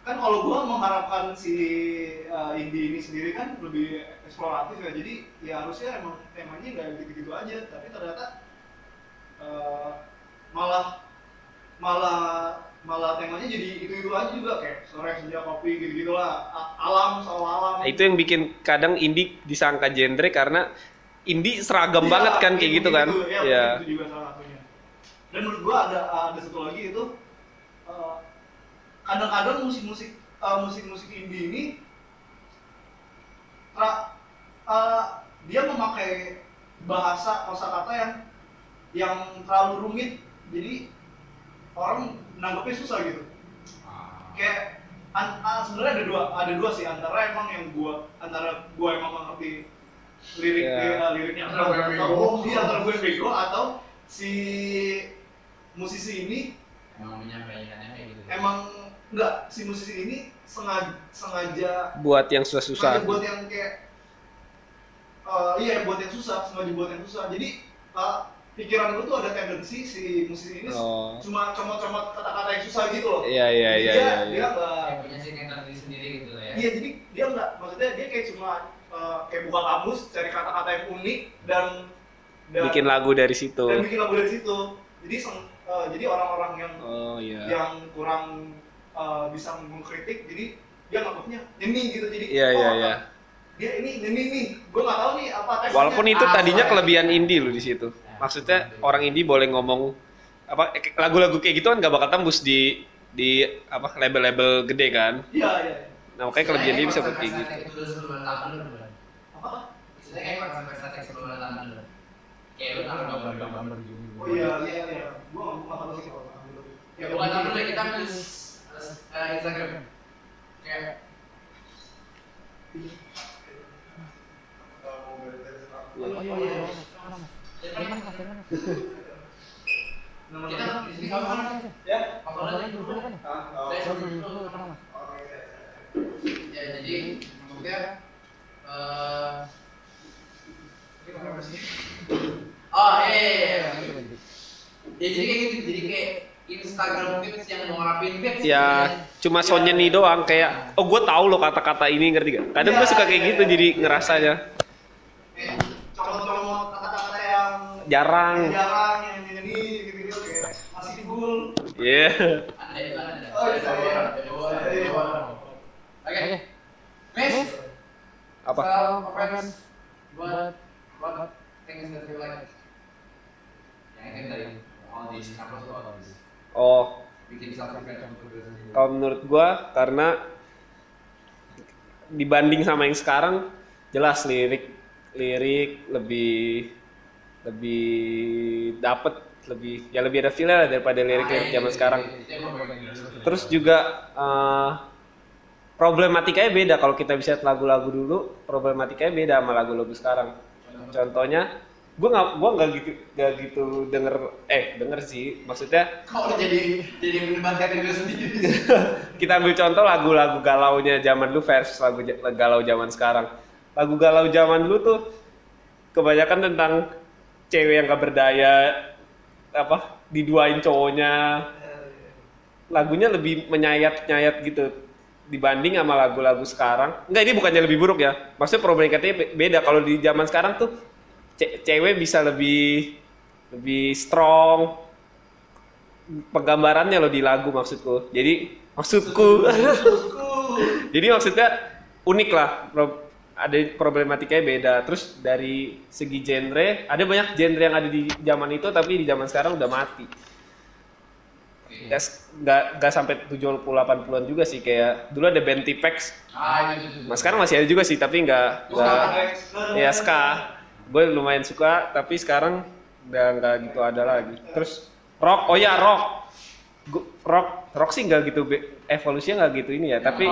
kan kalau gua mengharapkan si eh, indie ini sendiri kan lebih eksploratif ya jadi ya harusnya emang temanya nggak gitu-gitu aja tapi ternyata eh, malah malah malah temanya jadi itu itu aja juga kayak sore senja kopi gitu gitulah alam soal alam Nah, itu yang bikin kadang indie disangka genre karena indie seragam Iya, banget kan kayak gitu kan. Ya, Ya. itu juga salah satunya. Dan menurut gua ada ada satu lagi itu eh, kadang-kadang musik-musik eh, musik-musik indie ini tra- eh, dia memakai bahasa kosakata yang yang terlalu rumit jadi orang nanggepnya susah gitu kayak an, ah, sebenarnya ada dua ada dua sih antara emang yang gua antara gua emang ngerti lirik Ya. eh, liriknya Antara bego. atau gue yang bego atau si musisi ini Emang menyampaikannya kayak gitu. emang enggak si musisi ini sengaja sengaja Buat yang susah-susah. buat yang kayak eh, iya buat yang susah sengaja buat yang susah jadi eh, pikiran gue tuh ada tendensi si musisi ini Oh. cuma comot-comot kata-kata yang susah gitu loh Iya iya iya dia, iya. dia iya. nggak Kayak punya signature sendiri gitu ya. Iya, jadi dia nggak, maksudnya dia kayak cuma uh, kayak buka kamus, cari kata-kata yang unik dan dan, Bikin lagu dari situ. dan bikin lagu dari situ. Jadi uh, jadi orang-orang yang Oh iya. yang kurang uh, bisa mengkritik, jadi dia nganggapnya ini gitu. Jadi Iya oh, iya iya. dia ini ini nih gue nggak tahu nih apa teksnya Walaupun itu Ah, tadinya kelebihan indie loh di situ. Maksudnya orang indie boleh ngomong apa eh, lagu-lagu kayak gitu kan gak bakal tembus di di apa label-label gede kan. iya iya Nah, makanya kelebihan dia bisa buat kayak gitu. apa Istilahnya kayak sebelum datang dulu. Kayak lu tahu gambar gambar gini oh iya iya. Iya gue nggak tahu sih kalau Ya bukan tahu dulu kita nulis eh, Instagram. Kayak oh iya iya mana mas? Dari mana mas? Dari mana kita di sini. Sama mana? ya. Fotonya dulu dulu kan ya Saya Saya dulu dulu dulu mana mas. Ya jadi maksudnya eh Oh eh ya jadi kayak gitu jadi kayak Instagram feeds yang ngorapin feeds Ya, cuma soundnya nih doang kayak oh gue tahu loh kata-kata ini ngerti gak? Kadang gue suka kayak gitu jadi ngerasanya. Comot-comot kata-kata yang jarang. jarang yang ini gitu-gitu kayak masih cool Iya. itu ada Oh, iya, iya. Oke. Miss Apa? offense buat buat. What things that you like yang itu dari all these kampus tuh all these Oh, bikin self offense kalau menurut gua karena dibanding sama yang sekarang jelas lirik lirik lebih lebih dapet lebih ya lebih ada feel lah daripada lirik lirik zaman sekarang. terus juga eh, problematikanya beda. Kalau kita bisa lagu-lagu dulu problematikanya beda sama lagu-lagu sekarang. Contohnya gue nggak gua nggak gitu nggak gitu denger eh denger sih maksudnya kok jadi jadi mendebatkan diri sendiri kita ambil contoh lagu-lagu galau-nya zaman dulu versus lagu galau zaman sekarang. Lagu galau zaman dulu tuh kebanyakan tentang cewek yang gak berdaya apa diduain cowoknya. Lagunya lebih menyayat-nyayat gitu dibanding sama lagu-lagu sekarang. Enggak ini bukannya lebih buruk ya. Maksudnya problematikanya be- beda kalau di zaman sekarang tuh ce- cewek bisa lebih lebih strong, penggambarannya loh di lagu maksudku. Jadi maksudku. Jadi maksudnya unik lah. Ada problematikanya beda. Terus dari segi genre, ada banyak genre yang ada di zaman itu tapi di zaman sekarang udah mati. Nggak nggak sampai 70 80-an juga sih kayak dulu ada band T-Pex. ah itu Mas sekarang masih ada juga sih tapi nggak nggak ya ska. Gue lumayan suka tapi sekarang udah nggak gitu ada lagi. Terus rock, oh ya rock. Gu- rock rock sih nggak gitu evolusinya nggak gitu ini ya tapi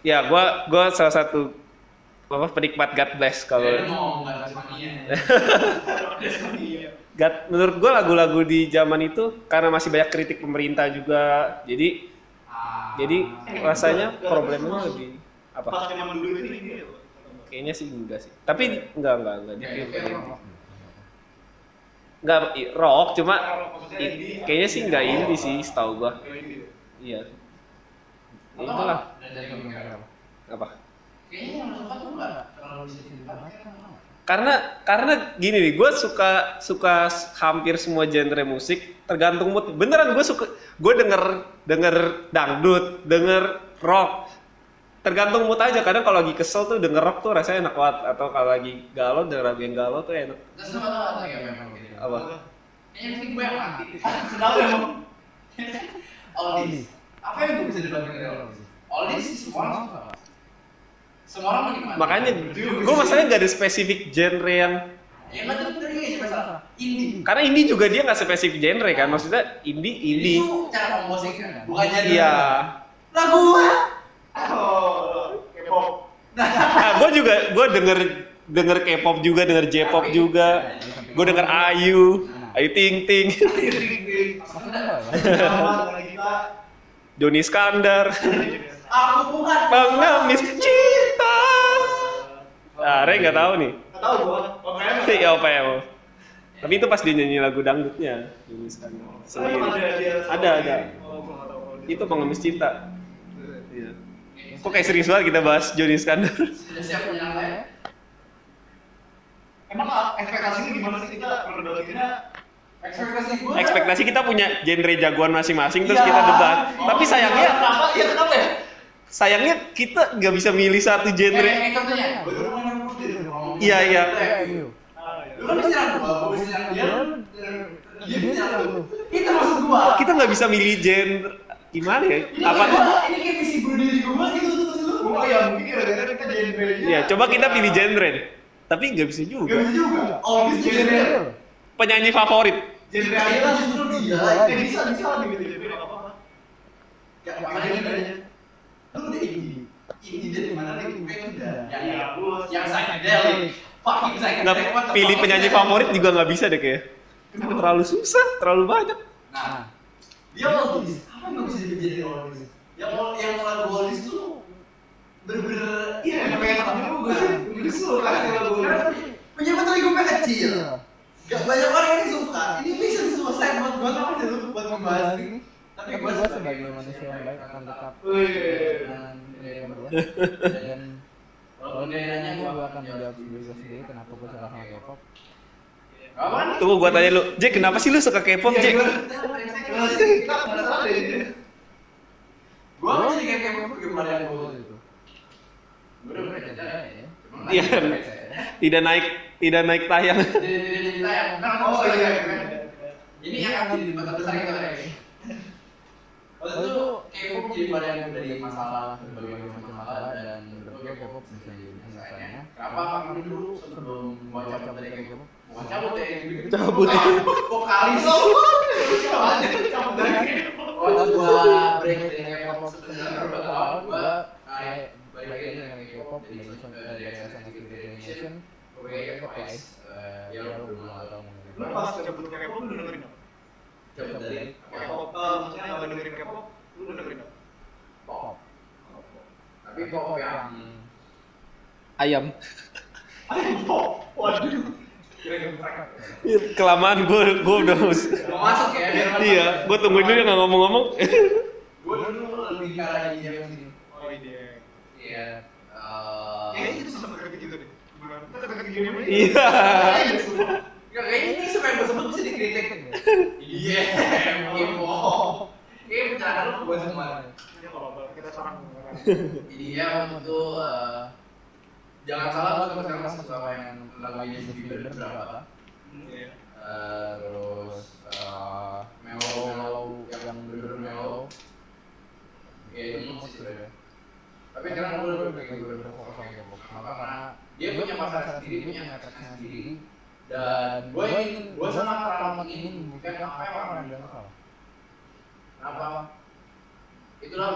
ya gue gua salah satu apa penikmat God Bless kalau Tasmania. God, menurut gue lagu-lagu di zaman itu karena masih banyak kritik pemerintah juga jadi Ah. jadi rasanya problemnya lebih apa pas zaman dulu ini ya, kayaknya sih enggak sih. Tapi enggak enggak enggak Ya, di itu film rock. enggak i- rock cuma i- indie. kayaknya sih enggak indie sih setahu gua. Kayak indie. iya. Itulah. Apa? Enggak karena karena gini nih gue suka suka hampir semua genre musik tergantung mood. Beneran gue suka gue denger denger dangdut denger rock tergantung mood aja kadang kalau lagi kesel tuh denger rock tuh rasanya enak banget atau kalau lagi galau denger lagu yang galau tuh enak Terus semua tuh ada kayak memang gitu. apa Kayaknya sih gue yang mati. Kenapa emang? Oldies. Apa yang gue bisa dibandingkan dengan oldies? Oldies semua orang suka. Semua orang menikmati. makanya gue masalahnya gak ada spesifik genre yang Ya. Indie. karena indie juga dia nggak spesifik genre kan maksudnya indie indie Itu cara komposisinya. Bukan jadi. iya Lagu. Oh, K-pop. nah, gue juga gue denger denger K-pop juga denger J-pop juga. Gue denger Ayu Ayu Ting Ting. Sama kita. Joni Skandar. Aku bukan. pengemis cinta. Ah Ray nggak tahu nih. Nggak tahu gua. OPM. ya apa ya Mo? tapi itu pas dia nyanyi lagu dangdutnya Joni Skandar. Sendiri. Ada ada. Oh, itu pengemis cinta. Iya. Kok kayak serius banget kita bahas Joni Skandar Sudah siap menyerang saya? Emang ekspektasinya gimana sih kita berdebatnya? Ekspektasi gue. ekspektasi kita punya genre jagoan masing-masing terus Iya. kita debat tapi sayangnya Kenapa? Iya kenapa ya? sayangnya kita nggak bisa milih satu genre. contohnya, ngomong putih dulu ngomong. Iya, iya. MU. Lu kan bisa nyerang gua, gua bisa nyerang dia. Dia lu- Dia bisa nyerang lu. Itu maksud gua. Kita nggak bisa milih genre gimana ya? Apa? kayak- Ini kayak misi bunuh diri gua gitu tuh maksud lu. Oh ya mungkin gara-gara kita jadi milenial. Ya, coba kita pilih genre. Tapi nggak bisa Gak juga. bisa juga. Oh, bisa genre. Penyanyi favorit. Genre aja lah justru dia. Eh, bisa bisa lah gitu genre nggak apa-apa. Ya, makanya ini bedanya. Lu udah ini. Ini dari mana nih? Kayak udah. Yang yang yang psychedelic. Fucking psychedelic. Nggak pilih penyanyi favorit juga nggak bisa deh kayak. Terlalu susah, terlalu banyak. Nah, dia Wallis. Apa yang bisa jadi Wallis? Yang yang lagu Wallis tuh bener-bener Iya, yang pengen sama juga sih. Gue suka lagu ini. Penyebut lagi gue kecil. Gak banyak orang yang suka. Ini bisa selesai buat gue apa sih buat membahas ini. Tapi gue gue sebagai manusia yang baik akan tetap Wih. dengan pendirian gue dan kalau dia nanya gue akan menjawab diri gue sendiri kenapa gue suka sama K-pop Tunggu gua tanya lu, Jack kenapa sih lu suka K-pop, Jack? Deh. Gue mau jadi kayak kayak gimana. Cuma Iya. ya. Tidak naik, tidak naik tayang. Jadi jadi jadi tayang. Kan Oh iya. iya. Ini yang akan jadi kota besar kita ya. Waktu itu K-pop jadi varian dari masalah berbagai macam masalah dan K-pop penyelesaiannya Kenapa kamu dulu sebelum mau cabut dari K-pop? Cabut ya? Cabut. Vokalis. Cabut dari. Waktu gua break dari K-pop gua kayak balik lagi dengan K-pop Generation. Eh, Ya lu belum tahu mungkin. Lu pas cabut ke K-pop lu dengerin apa? Cabut dari K-pop, maksudnya nggak dengerin K-pop, lu dengerin apa? pop. Tapi pop yang Ayam. Ayo pop, waduh. Kelamaan gua gua udah mau masuk ya biar masuk. Iya, gua tungguin dulu nggak ngomong-ngomong. Gue dulu lebih ke arah EDM sih. Oh iya. Iya. Kayaknya Eh, itu sama kayak gitu deh. Bukan. Kita kayak gini aja. Iya. Nggak, kayaknya ini supaya gue sebut bisa dikritik. Iya, Kimo. Kayaknya pencerahan lu buat semua. Ya kalau kita sarang. Iya, itu jangan salah gue sekarang masih suka main lagu Justin Bieber berapa? Iya. Eh, terus eh, mellow mellow yang bener-bener mellow Iya, itu sih sebenarnya. Tapi sekarang gue lebih lebih gue berfokus sama K-pop kenapa karena Dia punya masalah sendiri, punya tracknya sendiri Dan gue ingin, gue sama sangat Karamat amat ingin ingin membuktikan membuktikan apa yang orang bilang salah Apa? Itulah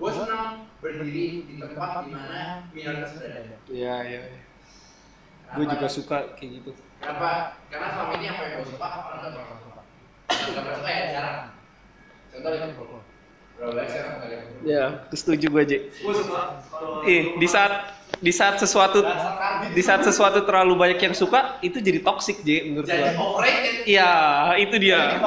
gue senang berdiri di tempat di mana minoritas berada. Iya, iya. Kenapa? Gue juga suka kayak gitu. Kenapa? Karena selama ini apa yang gue suka, orang nggak bakal suka. Yang nggak suka ya jarang. Contoh itu, berapa banyak sekarang kali ya? Ya, setuju gue. Gue suka kalau Ih, di saat di saat sesuatu di saat sesuatu terlalu banyak yang suka, itu jadi toxic, J menurut Jadi gue. Iya, itu dia.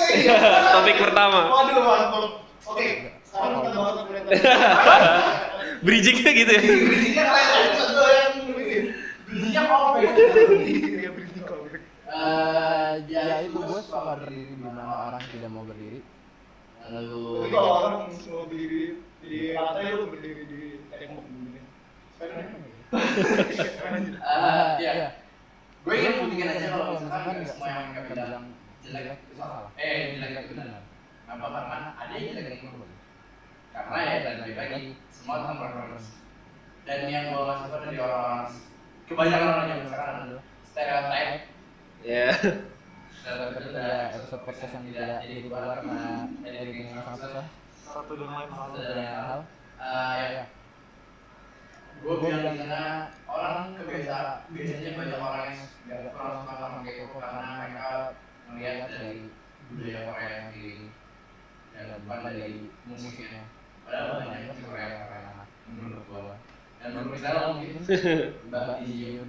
Topik pertama. Waduh. Oke, Bridgingnya gitu ya. Bridgingnya kalian satu yang apa ya? Iya, bridging bridging. Eh, ya itu gue suka berdiri di mana orang tidak mau berdiri lalu kalau orang mau berdiri di lantai lu berdiri di tembok. Sekarang Eh, Iya. iya Gue ingin membuktikan aja kalau misalkan semua yang semua yang bilang jelek itu salah. Eh, jelek itu benar. Kenapa? Karena ada yang jelek itu. Karena ya dan balik lagi semua tentang preference. Dan yang gue nggak suka dari orang kebanyakan orang yang sekarang. Adalah stereotype Ya. tapi ada episode podcast yang tidak jadi keluar karena editing yang sangat susah satu dan lain hal. satu dan lain hal Eh, ya, ya gue bilang di sana orang kebiasaan biasanya banyak orang yang nggak kurang suka sama K-pop karena mereka melihat dari budaya Korea sendiri dan bukan dari musiknya padahal banyak sih Korea Korea menurut gua dan menurut saya mungkin Mbak Iyun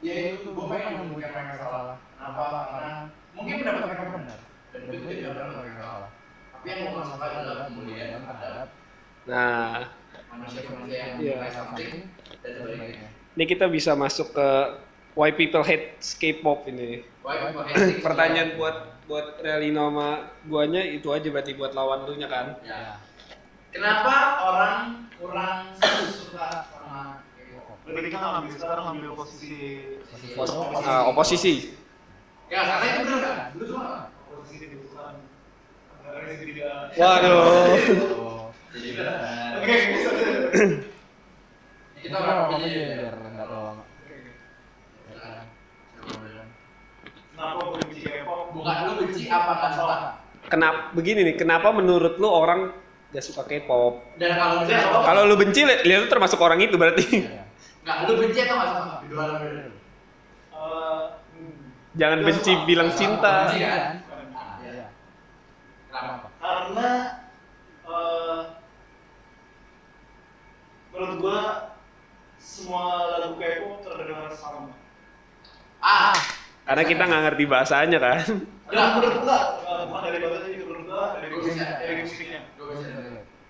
ya itu gua pengen membuktikan mereka salah kenapa karena mungkin pendapat mereka benar. dan itu tidak benar kalau mereka salah tapi yang gua nggak suka adalah kemudian terhadap Nah, manusia-manusia yang menilai something dan sebaliknya ini kita bisa masuk ke why people hate K-pop ini. Why people hate it? Pertanyaan buat buat Relino sama guanya itu aja berarti buat lawan lu nya kan. Ya. Kenapa orang kurang suka sama? Berarti kita ngambil sekarang ngambil posisi Ah, oposisi. Ya karena itu benar kan? Dulu cuma posisi dibutuhkan. Karena ini tidak. Waduh. Oh. Oke. Kita Kita orang aja nggak terlalu lama. Kenapa benci K-pop? Bukan lu benci apa kan salah? Kenapa begini nih? Kenapa menurut lu orang gak suka K-pop? Dan kalau benci apa? Kalau lu benci, li- lihat lu termasuk orang itu berarti. Iya. Nggak, lu benci atau nggak suka? Lu. Eh, Jangan benci bilang cinta. Benci kan? bukan. Iya. Kenapa? Karena eh, menurut gua semua lagu K-pop terdengar sama. Ah, Karena kita nggak ngerti bahasanya kan. Dan menurut gua bukan dari bahasanya juga menurut gua dari bisa. dari musiknya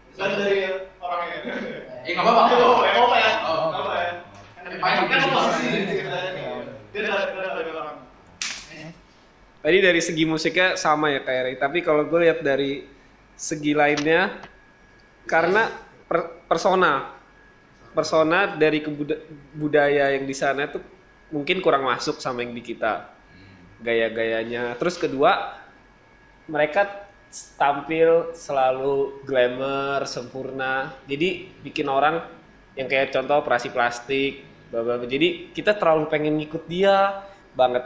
bisa dari- orangnya. Eh nggak apa-apa. Oh, ya, apa ya? Oh. Apa ya? Kan paling kan posisi. Dia dari orang. Tadi dari segi musiknya sama ya kayak Ray. Tapi kalau gue lihat dari segi lainnya, karena per- persona, persona dari kebuda- budaya yang di sana tuh mungkin kurang masuk sama yang di kita, gaya-gayanya. Terus kedua, mereka tampil selalu glamour, sempurna. Jadi bikin orang yang kayak contoh operasi plastik, bla. Jadi kita terlalu pengen ngikut dia banget.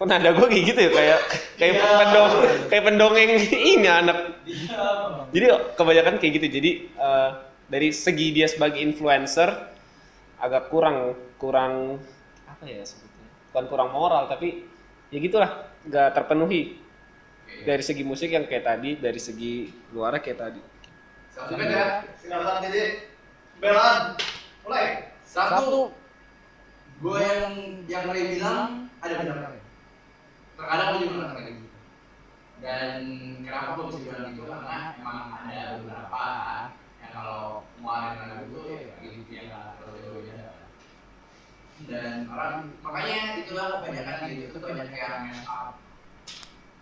Kok nada gue kayak gitu ya kayak kayak Iya. pendong kayak pendongeng ini anak. Jadi kebanyakan kayak gitu. Jadi eh, dari segi dia sebagai influencer agak kurang kurang apa ya sebetulnya? Bukan kurang moral tapi ya gitulah nggak terpenuhi dari segi musik yang kayak tadi dari segi luarnya kayak tadi. Satu kan ya. Silakan jadi belaan. Mulai. Satu, gue yang yang Ray bilang ada benar. Terkadang gue juga ngerasa kayak gitu. Dan kenapa gue bisa bilang gitu karena emang ada beberapa yang kalau lagu itu ya gitu ya nggak terlalu beda. Dan orang makanya itulah kebanyakan gitu itu banyak yang mash up.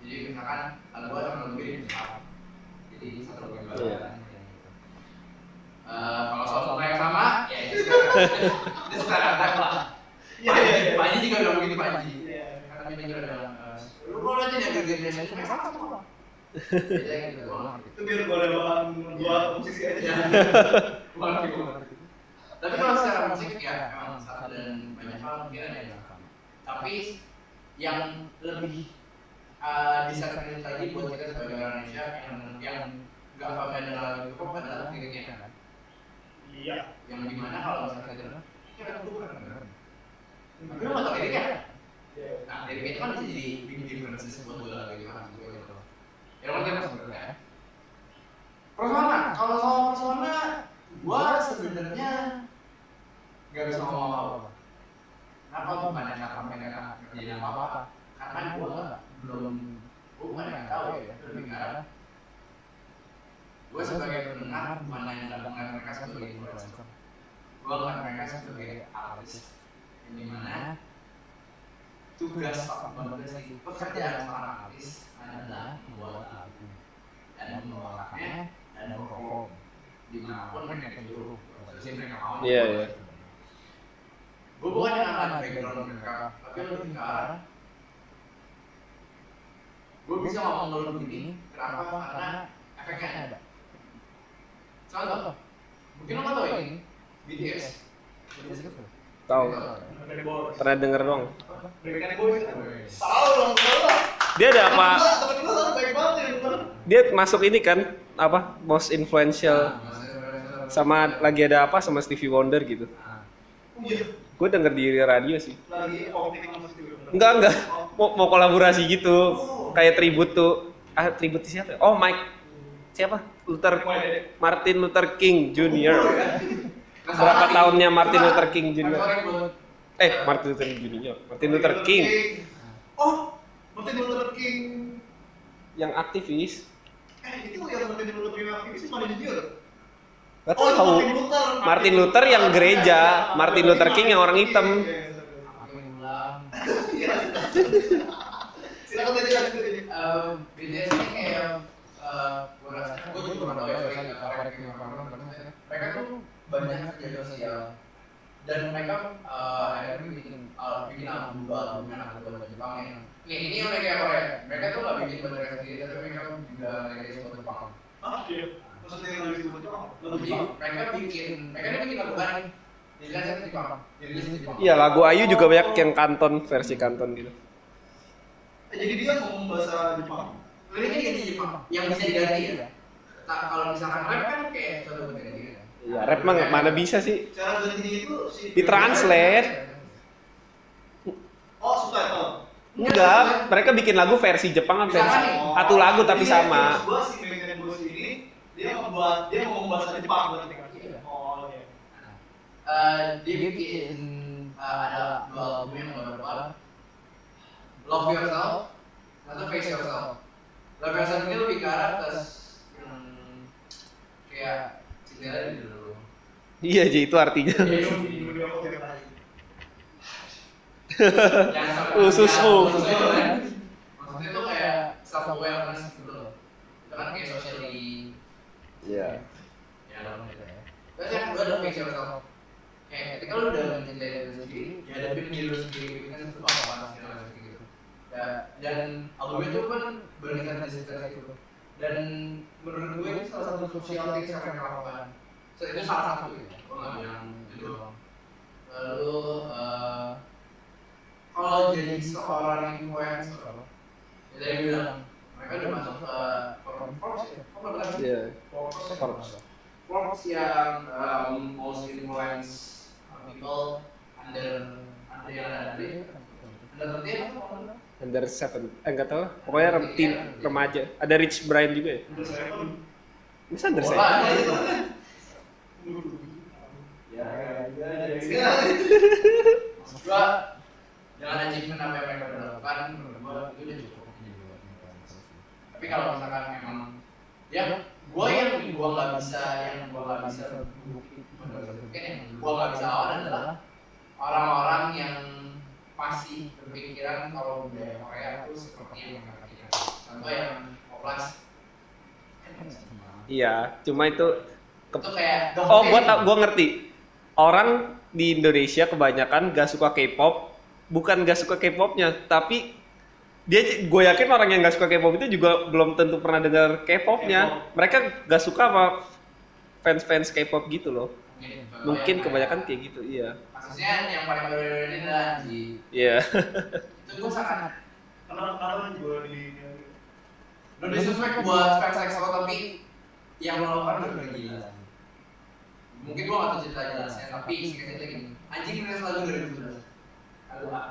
Jadi misalkan lagu ada lagu ini mash up. Jadi satu baru. Iya. Eh, kalau soal yang sama, ya itu sekarang itu sekarang ada lah. Iya, iya, iya. Pak Haji juga udah begitu Pak Haji. Iya. Karena dia juga udah eh, lu kalau aja generation yang sama gitu. Itu biar gua ada bahan buat musisi aja. Gua ngerti, gua ngerti. Tapi kalau secara musik ya memang satu dan banyak hal mungkin ada yang. Tapi yang lebih uh, disarankan tadi buat kita sebagai orang Indonesia yang yang nggak paham dengan lagu pop adalah liriknya kan. Iya. Yang di mana kalau misalnya kita "Ya, kan gua pernah denger." Tapi lu nggak tahu liriknya. Nah, lirik itu kan bisa jadi big difference buat dua lagu itu kan gitu. Ya ngerti kan sebenarnya ya. Persona, kalau soal persona, gua sebenarnya nggak bisa ngomong apa-apa. Kenapa gua bukan yang nggak nggak nggak kejadian apa-apa? Karena gua nggak belum gua bukan nggak tahu ya, lebih ke arah gua sebagai pendengar bukan yang nggak mendengar mereka sebagai influencer. Gua bukan mereka sebagai artis. Yang di mana tugas pekerjaan seorang artis adalah membuat lagu dan mengeluarkannya dan memperform di mana pun mereka dulu Iya, iya. gue bukan yang angkat background mereka. Tapi lebih ke arah gue bisa ngomong dulu begini kenapa? Karena efeknya ada. contoh. Mungkin lo tahu ini. BTS Tahu. Bos. Pernah denger dong. Dia ada apa? Ya? Dia masuk ini kan apa? Most influential sama lagi ada apa sama Stevie Wonder gitu. Oh iya. Gue denger di radio sih. Enggak enggak. Mau, mau kolaborasi gitu. Kayak tribut tuh. Ah tribut siapa? ya? Oh Mike. Siapa? Luther Martin Luther King Jr. Berapa tahunnya Martin Luther King Jr. Eh Martin Luther King Jr. Martin Luther King Oh, Martin Luther King. yang aktivis. Eh, itu yang Martin Luther King aktivis? Gak Oh, tahu. Martin Luther. Martin Luther yang gereja, Martin Luther King yang orang hitam. Silakan aja lanjut ini kayak eh, gue rasa gue juga nggak tahu ya mereka tuh banyak kerja sosial dan mereka eh, akhirnya bikin eh, bikin album album anak album Jepang yang nih ini yang mereka Korea mereka tuh nggak bikin mereka sendiri tapi mereka juga mereka buat Jepang Ah, iya. Maksudnya yang lebih buat Jepang? Mereka bikin mereka tuh bikin lagu kan di di Iya, lagu Ayu juga banyak yang kanton, versi kanton gitu. Eh, Jadi dia ngomong bahasa Jepang. liriknya dia di Jepang yang bisa diganti ya nah, kalau misalkan rap kan kayak coba ganti ya Iya, rap mah mana bisa sih? Cara gantinya itu si Ditranslate. Oh, subtitle. Enggak, mereka bikin lagu versi Jepang kan versi satu lagu tapi Jadi, sama. Gua si Megan Bos ini dia membuat dia ngomong bahasa Jepang berarti kan. Oh, iya. Eh, dia bikin eh, ada dua album yang beberapa. Love Yourself atau Face Yourself. Love Yourself ini lebih ke arah ke kayak cinta dulu. Iya, Ji, itu artinya. Khususmu, kan? maksudnya tuh kayak self awareness gitu loh. Itu kan kayak socially Iya. ya terus yang kedua adalah face yourself kayak ketika lu udah mencintai diri sendiri ya ada diri lu sendiri itu kan itu apa gitu. Ya, dan album itu kan dari cerita itu. Dan menurut gue itu salah satu social things yang mereka lakukan so, itu salah satu ya gue nggak bilang itu. Doang lalu eh, kalau jadi seorang influencer ya tadi bilang mereka udah masuk ke Forbes ya apa namanya? Iya. Forbes Forbes yang um, most influence people under under yang ada under 13 apa kalau nggak? Under seven, eh nggak tahu. Pokoknya rem, teen, remaja. Ada Rich Brian juga ya. Saya pun Bisa under seven. ya ya ya. Ya. Gua jangan achievement apa yang mereka udah lakukan menurut itu udah cukup. Tapi kalau misalkan memang ya gua yang gua nggak bisa yang gua nggak bisa mungkin yang gua nggak bisa lawan adalah orang-orang yang masih berpikiran kalau budaya Korea itu seperti yang mereka pikirkan. Contoh yang oplas. Iya, cuma itu itu kayak Oh, gua tau, gua ngerti. Orang di Indonesia kebanyakan gak suka K-pop, bukan gak suka K-popnya, tapi dia, gue yakin orang yang gak suka K-pop itu juga belum tentu pernah dengar K-popnya. Mereka gak suka sama fans-fans K-pop gitu loh. Mungkin kebanyakan kayak gitu, iya. kasusnya yang paling baru ini adalah di Iya. itu gue sangat Kenapa kenapa juga di lo disrespect buat fans EXO tapi yang lo lakukan udah gila mungkin gue gak tahu cerita jelasnya tapi singkatnya gini anjing rilis lagu 2011 lagu A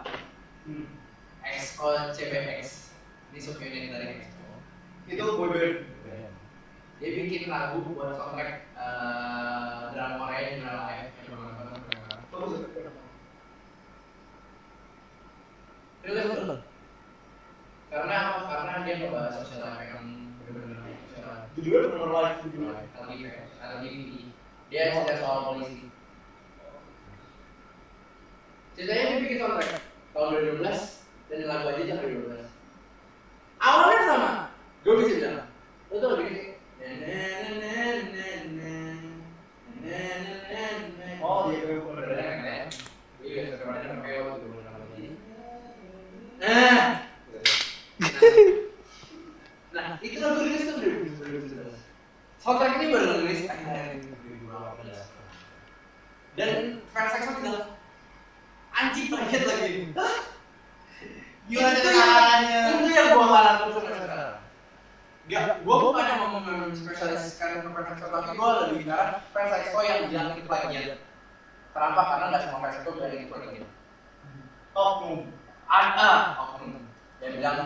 EXO CBX ini subunit dari EXO itu boyband. dia bikin lagu buat soundtrack eh, drama Korea di drama Live yang. Karena apa? Karena dia ngebahas sosial yang benar-benar sosial life. Judulnya benar live gitu. LGBT, LGBT. Dia cerita soal polisi. Ceritanya dia bikin soundtrack tahun 2012 dan lagu aja tahun 2012. Awalnya sama. Gue bisa bilang. Lo tuh lebih. Oh, iya, iya, Udah iya. kan ya? Iya, sebenarnya kan kayak waktu dulu nama dia. Nah, nah itu lagu rilis tuh 2011. Soundtrack ini baru rilis akhir 2018. Dan fans EXO bilang, anjing terakhir lagi. Hah? Gimana Itu caranya? yang- Itu yang gua sampai sekarang. Gak, gua bukan yang mau memspesialiskan ke fans EXO, tapi gua lebih arah fans EXO yang bilang itu plagiat. Kenapa? Karena nggak semua fans EXO bilang itu plagiat. Oknum. ada oknum yang bilang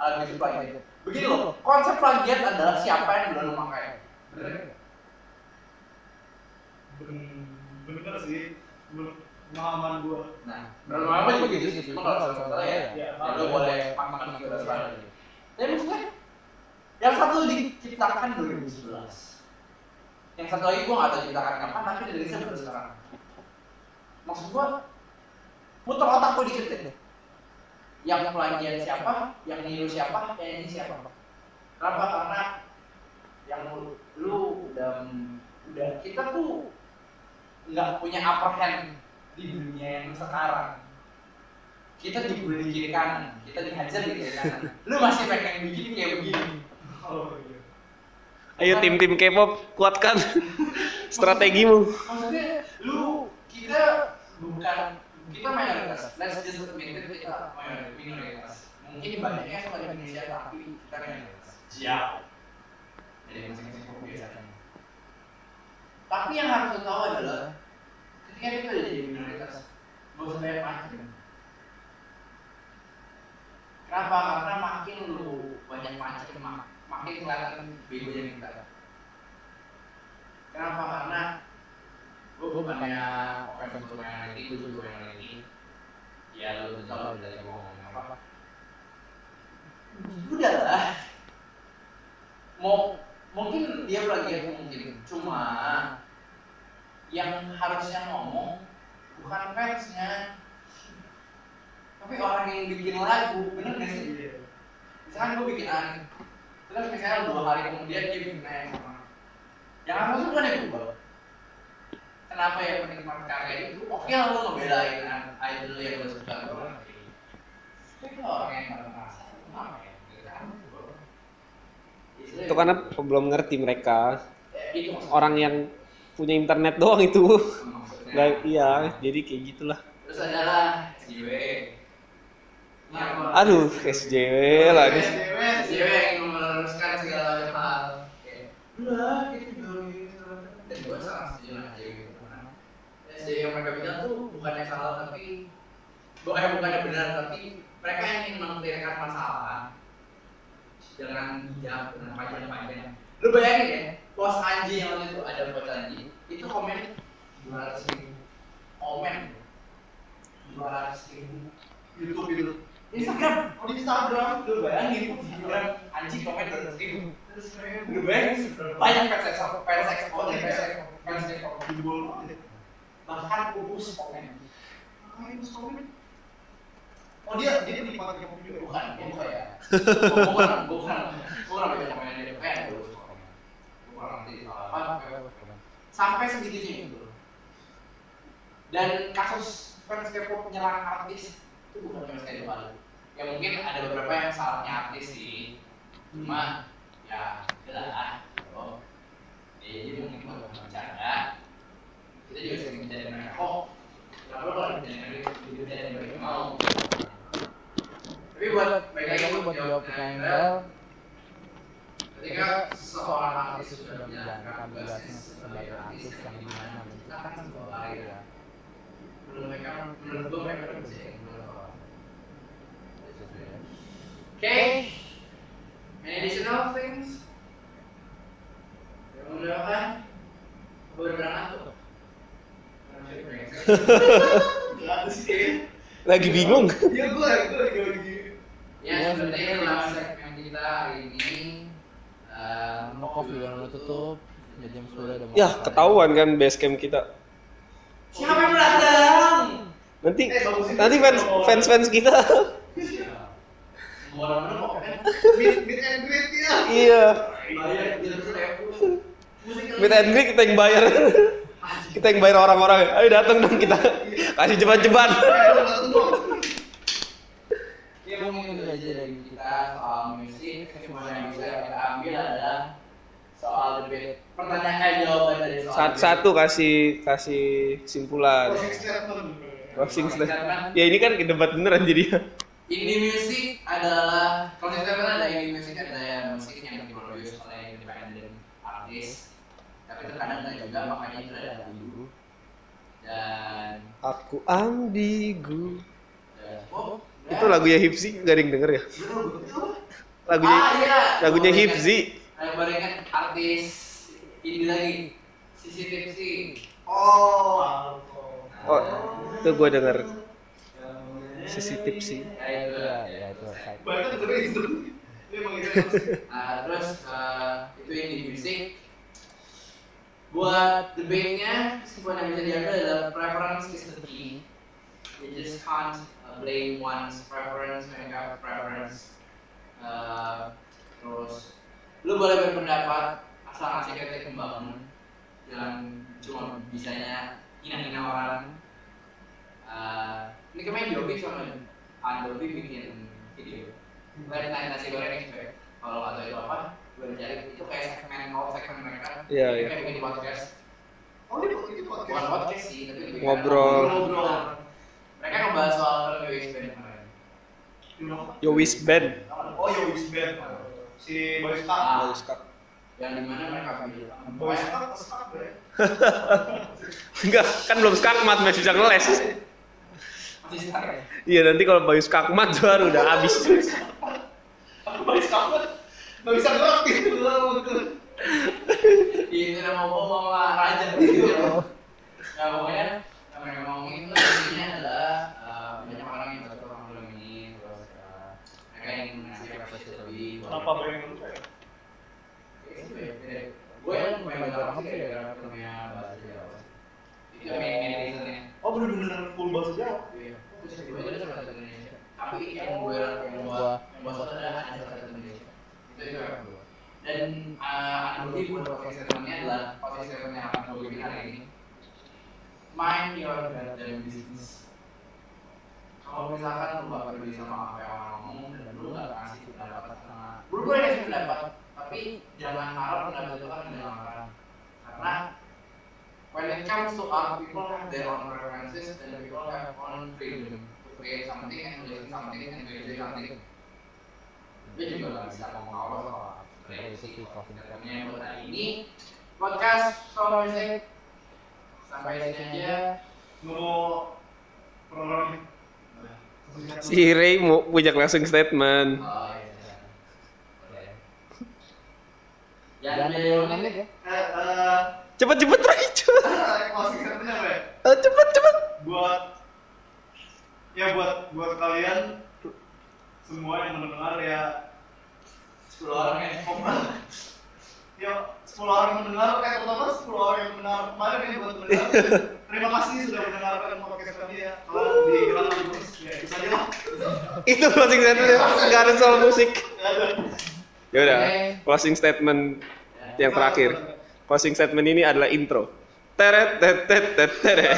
lagu itu plagiat. Begini loh, konsep plagiat adalah siapa yang duluan memakai. Bener Bener sih. Menurut pemahaman gua. Nah, berlama-lama juga gitu sih. Cuma kalau salah ya, Ya, boleh makan gitu terserah. Tapi maksudnya, yang satu diciptakan 2011. Yang satu lagi gua nggak tahu diciptakan kapan, tapi dari rilisnya baru sekarang. Maksud gua, putar otak gua dikit deh. Yang plagiat siapa, yang niru siapa, yang ini siapa. Kenapa? Karena yang lu, lu udah udah kita tuh nggak punya upper hand di dunia yang sekarang. Kita dibully di kiri kanan kita dihajar di kiri kanan. Lu masih pengen bikin kayak begini. Oh iya. Ayo tim-tim K-pop kuatkan strategimu. maksudnya lu kita bukan kita mayoritas let's just admit it kita mayoritas mungkin banyaknya suka di Indonesia tapi kita minoritas. Jauh dari masing-masing biasanya tapi yang harus lo tahu adalah kita udah jadi minoritas gak usah banyak mancing kenapa? Karena makin lu banyak mancing mak- makin kelihatan begonya kita kenapa? Karena gue bukannya open to minority gue juga minority ya lu tau dari gue ngomong apa. Udah lah. Mau mungkin dia lagi mungkin. Cuma yang harusnya ngomong bukan fansnya. Tapi orang yang bikin lagu bener gak sih? Misalkan gue bikin aneh terus misalnya dua hari kemudian dia bikin aneh sama. Yang harusnya bukan yang gue kenapa ya penikmat karya itu? Oke lah lo ngebelain idol yang lo suka. Bro tapi kalau orang yang nggak merasa kenapa ya? Gitu kan. Itu karena belum ngerti mereka. Itu. Orang yang punya internet doang itu. Maksudnya. Nggak, iya, jadi kayak gitulah. terus adalah SJW yang Aduh, SJW lagi. SJW yang meluruskan segala hal udah join dan gue sangat setuju SJW SJW yang mereka bilang tuh bukannya salah tapi bukannya bukannya benar tapi mereka ingin mengklirkan masalah dengan bijak dengan panjang-panjang lu bayangin ya pos Anji yang waktu itu ada pos Anji itu komen 200 ribu komen 200 ribu YouTube itu Instagram di Instagram lu bayangin Instagram Anji komen 200 ribu lu bayangin banyak fans ekspor fans ekspor fans ekspor fans ekspor jebol bahkan pupus komen pupus komen Oh dia dia penikmat K-pop juga. bukan bukan ya bukan bukan bukan komen bukan nanti apa sampai segitunya. Itu dan kasus fans K-pop menyerang artis itu bukan cuma sekali dua kali. Ya mungkin ada beberapa yang salahnya artis sih. Cuma ya jelas. Oh ya, jadi mungkin cuma bercanda. Kita juga sering bercanda mereka oh kenapa kalau bercanda mereka mereka mau. Tapi buat baik lagi buat jawab pertanyaan ketika seorang artis sudah menjalankan tugasnya sebagai artis yang di mana menciptakan sebuah karya menurut mereka gue mereka bisa Oke, any additional things? Gak ada sih. Lagi bingung. Iya gue gue lagi lagi. Ya, seperti itu adalah segmen kita hari ini. Eh, mau kopi udah mau tutup ya jam 10 udah mau Ya, selesai. ketahuan kan base camp kita. Siapa yang datang? Nanti nanti fans fans fans kita. Kan? Ya. iya. Meet and greet kita yang bayar. kita yang bayar orang-orang. Ayo datang dong kita. Kasih cepat-cepat. Ya mungkin itu aja dari kita soal musik. Kesimpulan yang bisa kita ambil adalah soal debate. Pertanyaan jawaban dari soal Satu-satu kasih kasih kesimpulan. Closing statement. Statement. Ya ini kan debat beneran jadi. Indie music adalah kalau kita bilang ada indie music ada yang musik yang diproduce oleh independent artist tapi terkadang ada juga makanya itu ada ambigu dan Aku ambigu. dan- oh, Itu lagunya Hipsi gak ada yang denger ya? Lagunya ah iya lagunya. Hipsi. Ayo baru ingat artis indie lagi Sisi Tipsy Oh. Oh, itu gue denger. Sisi tipsi. ya itu ya ya itu Bahkan dengerin itu. Dia emang gitu. Nah, terus eh, itu indie music buat debate-nya kesimpulan yang bisa diambil adalah preference is the key you just can't uh, blame one's preference mereka preference Uh, terus lu boleh berpendapat asal ngasih kita membangun jangan cuma bisanya hina-hina orang Eh, ini kemarin Jobi sama Adobe bikin video bukan tanya nasi goreng expert kalau nggak tahu itu apa gue cari itu kayak segmen mau segmen mereka Iya, Mereka iya. bikin podcast Oh, ini ini bukan podcast. podcast sih tapi Ngobrol. ngobrol mereka ngebahas soal film expert kemarin Yo Wis Band. Oh, ya Wis Band. Si Boy Scout. Ah. yang di mana mereka bilang Boy Scout, Scout ya. Enggak, kan belum skakmat masih bisa ngeles. ya Iya nanti kalau bayu skakmat baru udah habis. Boy Scout. Nggak bisa gerak gitu. itu udah mau ngomong lah raja gitu ya nah pokoknya yang mereka ngomongin itu intinya adalah eh, banyak orang yang baca tentang film ini terus eh, mereka ingin ngasih refleksi pengen gue yang orang sih filmnya bahasa Jawa. Itu yang main Oh, bener-bener full bahasa Jawa. Iya. gue Indonesia. Tapi yang gue yang gue yang gue suka adalah ada bahasa Indonesia itu yang gue dan filmnya adalah posisi filmnya yang akan gue bikin hari ini mind your goddamn business kalau misalkan lu gak peduli sama apa yang orang ngomong dan lu gak kasih pendapat sama lu boleh kasih pendapat tapi jangan harap pendapat. Itu kan dengan orang karena when it comes to art people have their own preferences and people have own freedom to create something and listen something and create something. Gue juga gak bisa apa soal kreasi konsepnya buat hari ini. Podcast soal musik sampai sini aja. Mau program Si Ray mau punya closing statement. oh iya iya. Oke. Jangan dari lima menit ya. Eh, eh, Cepet cepet Ray. Cepet? Eh, cepet cepet. buat ya buat buat kalian semua yang mendengar ya 10 orang ya ya 10 orang yang mendengar kayak terutama 10 orang yang mendengar kemarin ya buat mendengar terima kasih sudah mendengarkan podcast kami ya kalau dihilang terus ya itu saja lah Itu closing statement nggak ada soal musik. Ya udah, closing statement yang terakhir. Closing statement ini adalah intro. Teret tet tet tet teret.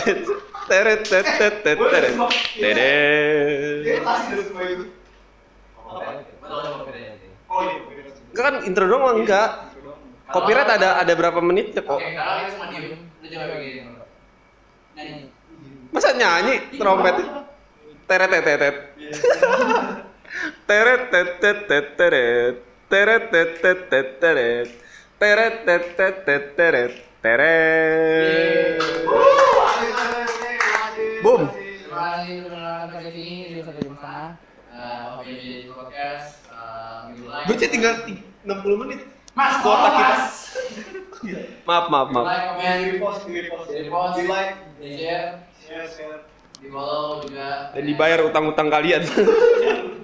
Teret tet tet tet teret. Teret. oh iya beda. Enggak kan intro doang mah enggak. Copyright ada ada berapa menit ya kok? oke kalau kita cuma diem lu coba begini nyanyi Masa nyanyi trompet? Teret tet tet tet. Teret tet tet tet teret. Teret tet tet tet teret. Teret tet tet tet teret. Teret. Boom. terima kasih sudah menonton sampai sini di satu jam setengah Eh, oke jadi podcast eh, minggu lain Berarti tinggal 60 menit. Mas kuota kita. Mas. Maaf, maaf, maaf. like komen di post di post di post di like di share share share di follow juga Dan dibayar utang-utang kalian.